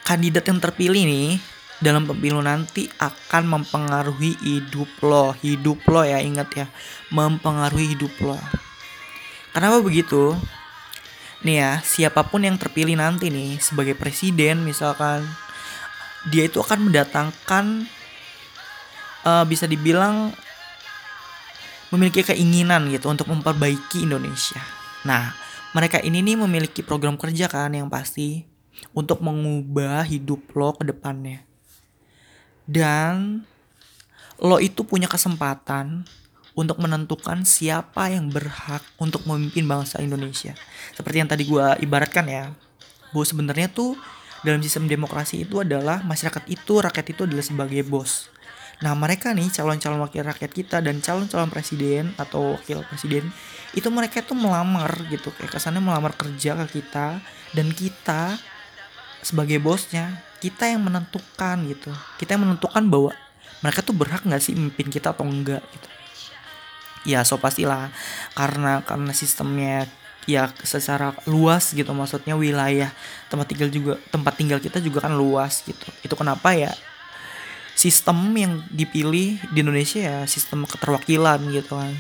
kandidat yang terpilih nih dalam pemilu nanti akan mempengaruhi hidup lo. Hidup lo ya ingat ya. Mempengaruhi hidup lo. Kenapa begitu? Nih ya siapa pun yang terpilih nanti nih sebagai presiden misalkan dia itu akan mendatangkan uh, bisa dibilang memiliki keinginan gitu untuk memperbaiki Indonesia. Nah mereka ini nih memiliki program kerja kan yang pasti untuk mengubah hidup lo ke depannya dan lo itu punya kesempatan untuk menentukan siapa yang berhak untuk memimpin bangsa Indonesia. Seperti yang tadi gue ibaratkan ya, bahwa sebenarnya tuh dalam sistem demokrasi itu adalah masyarakat itu, rakyat itu adalah sebagai bos. Nah mereka nih calon-calon wakil rakyat kita dan calon-calon presiden atau wakil presiden itu mereka tuh melamar gitu. Kayak kesannya melamar kerja ke kita dan kita sebagai bosnya kita yang menentukan gitu. Kita yang menentukan bahwa mereka tuh berhak nggak sih memimpin kita atau enggak gitu. Ya so pastilah. Karena karena sistemnya ya secara luas gitu. Maksudnya wilayah tempat tinggal juga tempat tinggal kita juga kan luas gitu. Itu kenapa ya sistem yang dipilih di Indonesia ya sistem keterwakilan gitu kan.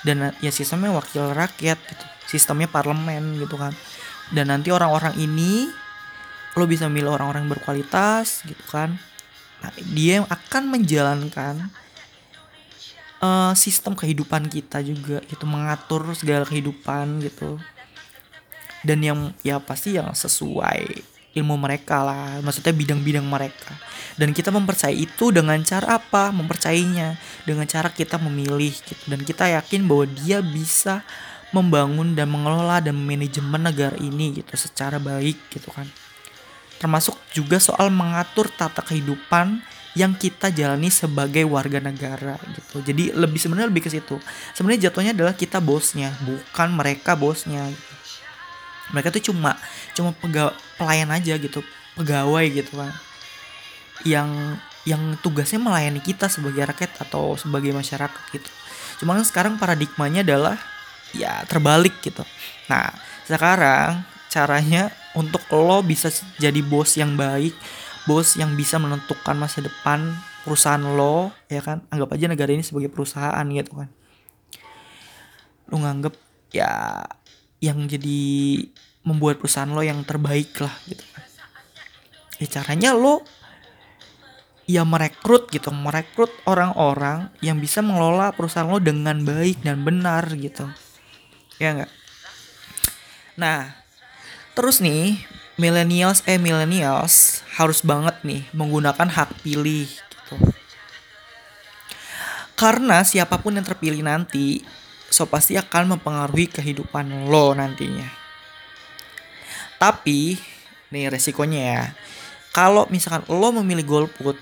Dan ya sistemnya wakil rakyat gitu sistemnya parlemen gitu kan. Dan nanti orang-orang ini lo bisa milih orang-orang berkualitas gitu kan. Nah, dia yang akan menjalankan uh, sistem kehidupan kita juga gitu mengatur segala kehidupan gitu. Dan yang ya pasti yang sesuai ilmu mereka lah maksudnya bidang-bidang mereka dan kita mempercayai itu dengan cara apa mempercayainya dengan cara kita memilih gitu dan kita yakin bahwa dia bisa membangun dan mengelola dan manajemen negara ini gitu secara baik gitu kan termasuk juga soal mengatur tata kehidupan yang kita jalani sebagai warga negara gitu. Jadi lebih sebenarnya lebih ke situ. Sebenarnya jatuhnya adalah kita bosnya, bukan mereka bosnya. Gitu. Mereka tuh cuma cuma pegawai pelayan aja gitu, pegawai gitu kan. Yang yang tugasnya melayani kita sebagai rakyat atau sebagai masyarakat gitu. Cuma kan sekarang paradigmanya adalah ya terbalik gitu. Nah, sekarang caranya untuk lo bisa jadi bos yang baik bos yang bisa menentukan masa depan perusahaan lo ya kan anggap aja negara ini sebagai perusahaan gitu kan lo nganggep ya yang jadi membuat perusahaan lo yang terbaik lah gitu kan. Ya caranya lo ya merekrut gitu merekrut orang-orang yang bisa mengelola perusahaan lo dengan baik dan benar gitu. Ya enggak nah terus nih millennials eh millennials harus banget nih menggunakan hak pilih gitu. Karena siapa pun yang terpilih nanti so pasti akan mempengaruhi kehidupan lo nantinya. Tapi nih resikonya ya. Kalau misalkan lo memilih golput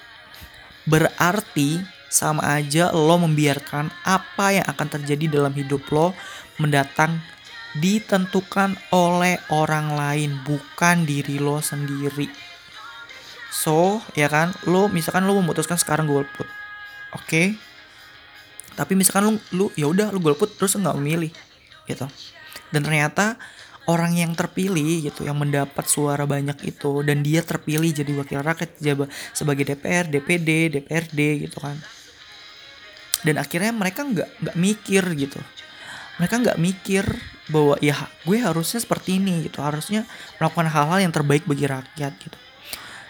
berarti sama aja lo membiarkan apa yang akan terjadi dalam hidup lo mendatang ditentukan oleh orang lain bukan diri lo sendiri so ya kan lo misalkan lo memutuskan sekarang golput oke okay? Tapi misalkan lo lu ya udah lo golput terus nggak memilih gitu. Dan ternyata orang yang terpilih gitu yang mendapat suara banyak itu dan dia terpilih jadi wakil rakyat jabat sebagai DPR DPD DPRD gitu kan. Dan akhirnya mereka nggak nggak mikir gitu. Mereka nggak mikir bahwa ya gue harusnya seperti ini gitu. Harusnya melakukan hal-hal yang terbaik bagi rakyat gitu.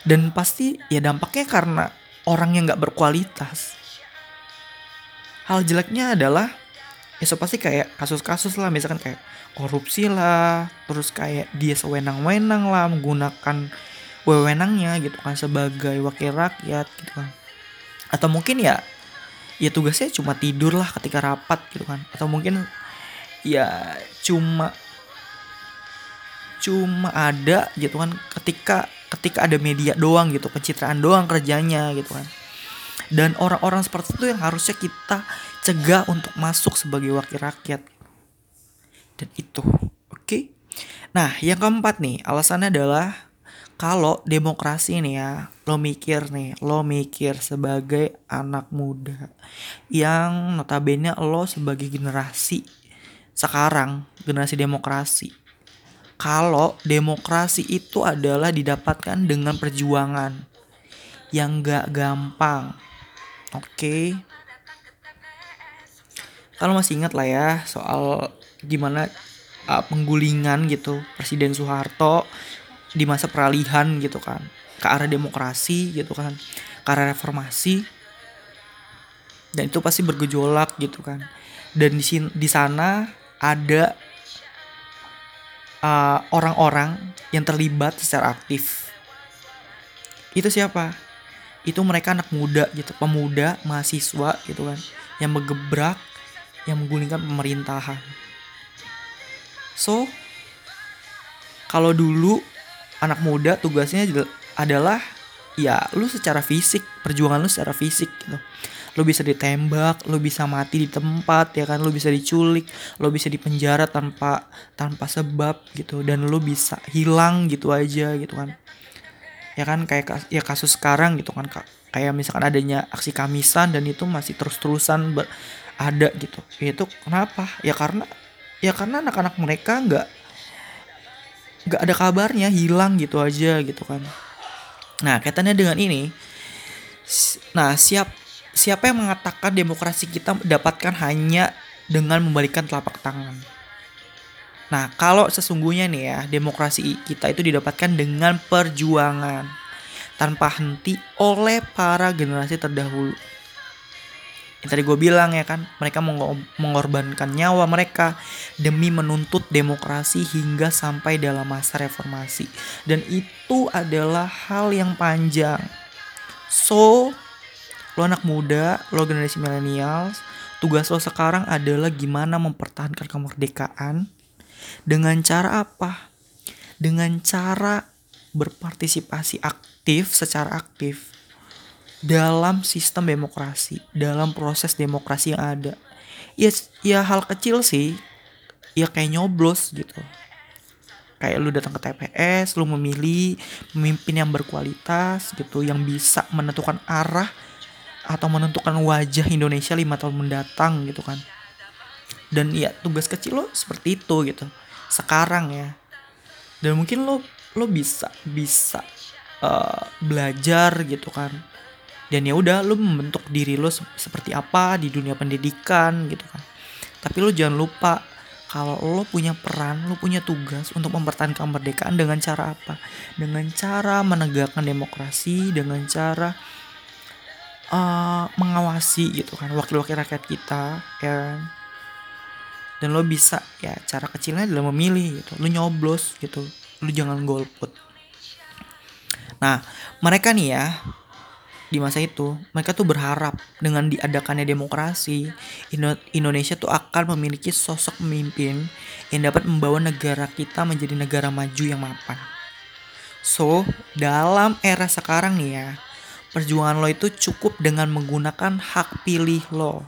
Dan pasti ya dampaknya karena orang yang nggak berkualitas hal jeleknya adalah ya so pasti kayak kasus-kasus lah misalkan kayak korupsi lah terus kayak dia sewenang-wenang lah menggunakan wewenangnya gitu kan sebagai wakil rakyat gitu kan. Atau mungkin ya ya tugasnya cuma tidur lah ketika rapat gitu kan. Atau mungkin ya cuma cuma ada gitu kan ketika ketika ada media doang gitu pencitraan doang kerjanya gitu kan dan orang-orang seperti itu yang harusnya kita cegah untuk masuk sebagai wakil rakyat. Dan itu oke? Okay? nah yang keempat nih alasannya adalah kalau demokrasi nih ya lo mikir nih lo mikir sebagai anak muda yang notabene lo sebagai generasi sekarang generasi demokrasi. Kalau demokrasi itu adalah didapatkan dengan perjuangan yang gak gampang oke okay? kalau masih ingat lah ya soal gimana uh, penggulingan gitu Presiden Soeharto di masa peralihan gitu kan ke arah demokrasi gitu kan ke arah reformasi dan itu pasti bergejolak gitu kan dan di di sana ada orang-orang uh, yang terlibat secara aktif. Itu siapa? Itu mereka anak muda gitu, pemuda, mahasiswa gitu kan, yang menggebrak, yang menggulingkan pemerintahan. So, kalau dulu anak muda tugasnya adalah ya lu secara fisik, perjuangan lu secara fisik gitu. Lo bisa ditembak lo bisa mati di tempat ya kan. Lo bisa diculik lo bisa dipenjara tanpa tanpa sebab gitu. Dan lo bisa hilang gitu aja gitu kan ya kan kayak ya kasus sekarang gitu kan kayak misalkan adanya aksi kamisan dan itu masih terus-terusan ada gitu. Ya itu kenapa? Ya karena ya karena anak-anak mereka nggak nggak ada kabarnya hilang gitu aja gitu kan. Nah kaitannya dengan ini nah siap siapa yang mengatakan demokrasi kita dapatkan hanya dengan membalikan telapak tangan? Nah, kalau sesungguhnya nih ya, demokrasi kita itu didapatkan dengan perjuangan. tanpa henti oleh para generasi terdahulu. Yang tadi gue bilang ya kan, mereka mengorbankan nyawa mereka demi menuntut demokrasi hingga sampai dalam masa reformasi. Dan itu adalah hal yang panjang. So, lo anak muda, lo generasi milenial, tugas lo sekarang adalah gimana mempertahankan kemerdekaan dengan cara apa? Dengan cara berpartisipasi aktif secara aktif dalam sistem demokrasi, dalam proses demokrasi yang ada. Ya, ya hal kecil sih, ya kayak nyoblos gitu. Kayak lu datang ke TPS, lu memilih pemimpin yang berkualitas gitu, yang bisa menentukan arah atau menentukan wajah Indonesia lima tahun mendatang gitu kan. Dan ya tugas kecil lo seperti itu gitu. Sekarang ya. Dan mungkin lo lo bisa bisa uh, belajar gitu kan dan ya udah lo membentuk diri lo se seperti apa di dunia pendidikan gitu kan tapi lo jangan lupa kalau lo punya peran, lo punya tugas untuk mempertahankan kemerdekaan dengan cara apa? Dengan cara menegakkan demokrasi, dengan cara uh, mengawasi gitu kan wakil-wakil rakyat kita, ya kan? Dan lo bisa ya cara kecilnya adalah memilih gitu, lo nyoblos gitu, lu jangan golput. Nah mereka nih ya di masa itu mereka tuh berharap dengan diadakannya demokrasi Indonesia tuh akan memiliki sosok pemimpin yang dapat membawa negara kita menjadi negara maju yang mapan. So dalam era sekarang nih ya perjuangan lo itu cukup dengan menggunakan hak pilih lo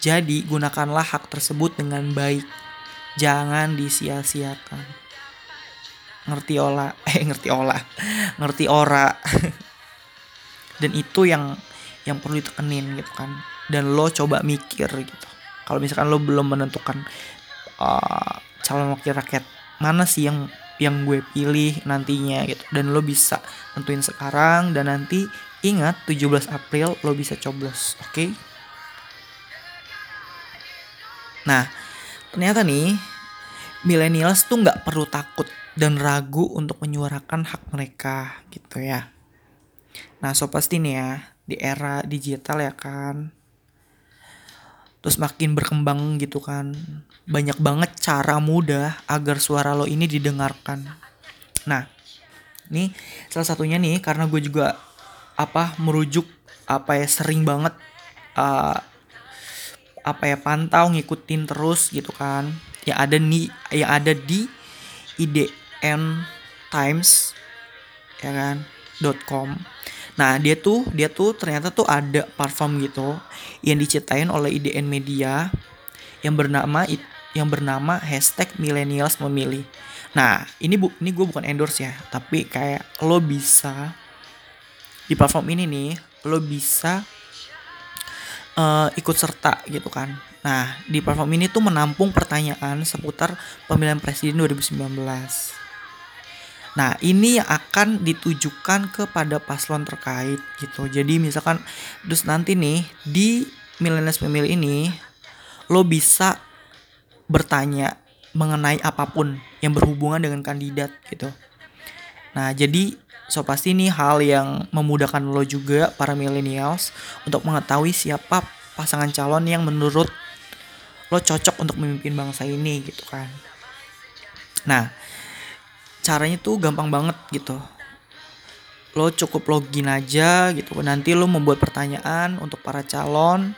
jadi gunakanlah hak tersebut dengan baik. Jangan disia-siakan. Ngerti olah eh ngerti olah ngerti ora. Dan itu yang yang perlu ditekenin gitu kan. Dan lo coba mikir gitu. Kalau misalkan lo belum menentukan uh, calon wakil rakyat mana sih yang yang gue pilih nantinya gitu. Dan lo bisa tentuin sekarang dan nanti ingat 17 April lo bisa coblos oke? okay? Nah ternyata nih millennials tuh nggak perlu takut dan ragu untuk menyuarakan hak mereka gitu ya. Nah, so pasti nih ya, di era digital ya kan. Terus makin berkembang gitu kan. Banyak banget cara mudah agar suara lo ini didengarkan. Nah, ini salah satunya nih karena gue juga apa merujuk apa ya sering banget uh, apa ya pantau ngikutin terus gitu kan. Yang ada nih yang ada di ide n times ya kan .com. Nah dia tuh dia tuh ternyata tuh ada platform gitu yang diciptain oleh IDN Media yang bernama yang bernama hashtag millennials memilih. Nah ini bu ini gue bukan endorse ya tapi kayak lo bisa di platform ini nih lo bisa uh, ikut serta gitu kan nah di platform ini tuh menampung pertanyaan seputar pemilihan presiden 2019 Nah, ini yang akan ditujukan kepada paslon terkait gitu. Jadi misalkan terus nanti nih di milenials pemilih ini lo bisa bertanya mengenai apa pun yang berhubungan dengan kandidat gitu. Nah, jadi so pasti ini hal yang memudahkan lo juga para millennials untuk mengetahui siapa pasangan calon yang menurut lo cocok untuk memimpin bangsa ini gitu kan. Nah, caranya tuh gampang banget gitu. Lo cukup login aja gitu. Nanti lo membuat pertanyaan untuk para calon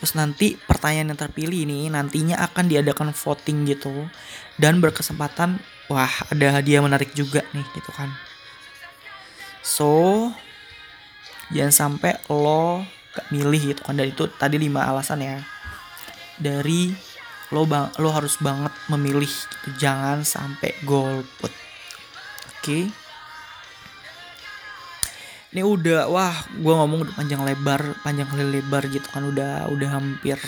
terus nanti pertanyaan yang terpilih ini nantinya akan diadakan voting gitu. Dan berkesempatan wah ada hadiah menarik juga nih gitu kan so jangan sampai lo gak milih gitu kan. Dan itu tadi lima alasan ya. Dari lo bang lo harus banget memilih gitu. Jangan sampai golput. Oke. Ini udah wah gue ngomong udah panjang lebar panjang lebar gitu kan. Udah udah hampir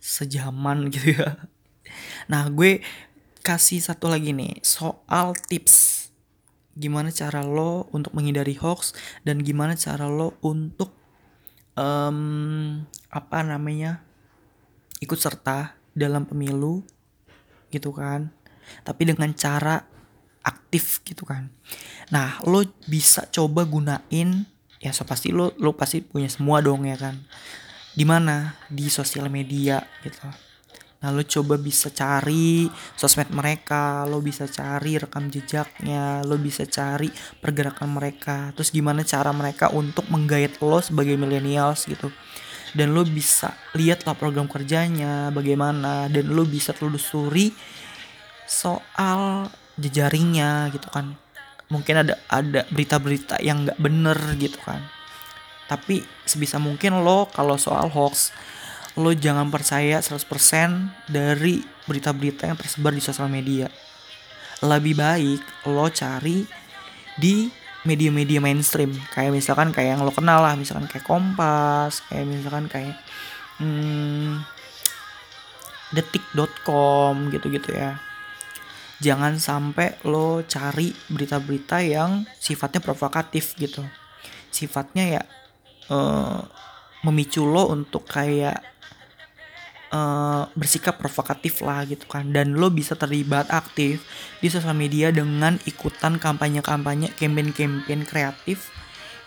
sejaman gitu ya. Nah gue kasih satu lagi nih soal tips gimana cara lo untuk menghindari hoax dan gimana cara lo untuk um, apa namanya ikut serta dalam pemilu gitu kan. Tapi dengan cara aktif gitu kan. Nah lo bisa coba gunain ya so pasti lo lo pasti punya semua dong ya kan. Di mana? Di sosial media gitu Nah lo coba bisa cari sosmed mereka, lo bisa cari rekam jejaknya, lo bisa cari pergerakan mereka. Terus gimana cara mereka untuk menggait lo sebagai millennials gitu. Dan lo bisa lihat lah program kerjanya bagaimana dan lo bisa telusuri soal jejaringnya gitu kan. Mungkin ada ada berita-berita yang nggak bener gitu kan. Tapi sebisa mungkin lo kalau soal hoax lo jangan percaya 100% dari berita-berita yang tersebar di sosial media. Lebih baik lo cari di media-media mainstream. Kayak misalkan kayak yang lo kenal lah misalkan kayak Kompas kayak misalkan kayak hmm, detik.com gitu-gitu ya. Jangan sampai lo cari berita-berita yang sifatnya provokatif gitu. Sifatnya ya uh, memicu lo untuk kayak uh, bersikap provokatif lah gitu kan. Dan lo bisa terlibat aktif di sosial media dengan ikutan kampanye-kampanye campaign-campaign kreatif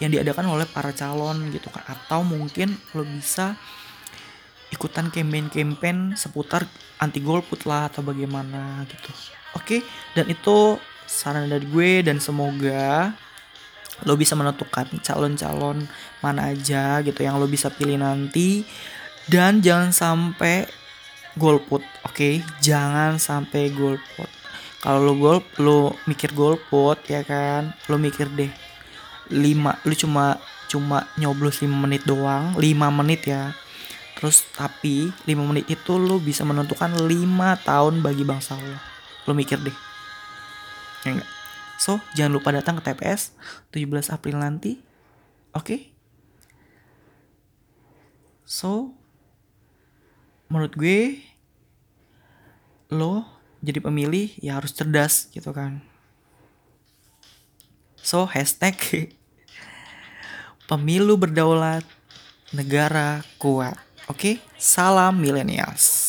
yang diadakan oleh para calon gitu kan. Atau mungkin lo bisa ikutan campaign-campaign seputar anti golput lah atau bagaimana gitu. Oke dan itu saran dari gue dan semoga lo bisa menentukan calon-calon mana aja gitu yang lo bisa pilih nanti dan jangan sampai golput oke? Okay? jangan sampai golput kalau lo gol lo mikir golput ya kan? Lo mikir deh 5 lu cuma cuma nyoblos 5 menit doang 5 menit ya. Terus tapi 5 menit itu lo bisa menentukan 5 tahun bagi bangsa lo lo mikir deh. Ya enggak so jangan lupa datang ke TPS 17 April nanti oke? Okay? so menurut gue lo jadi pemilih ya harus cerdas gitu kan so hashtag pemilu berdaulat negara kuat oke okay? salam milenials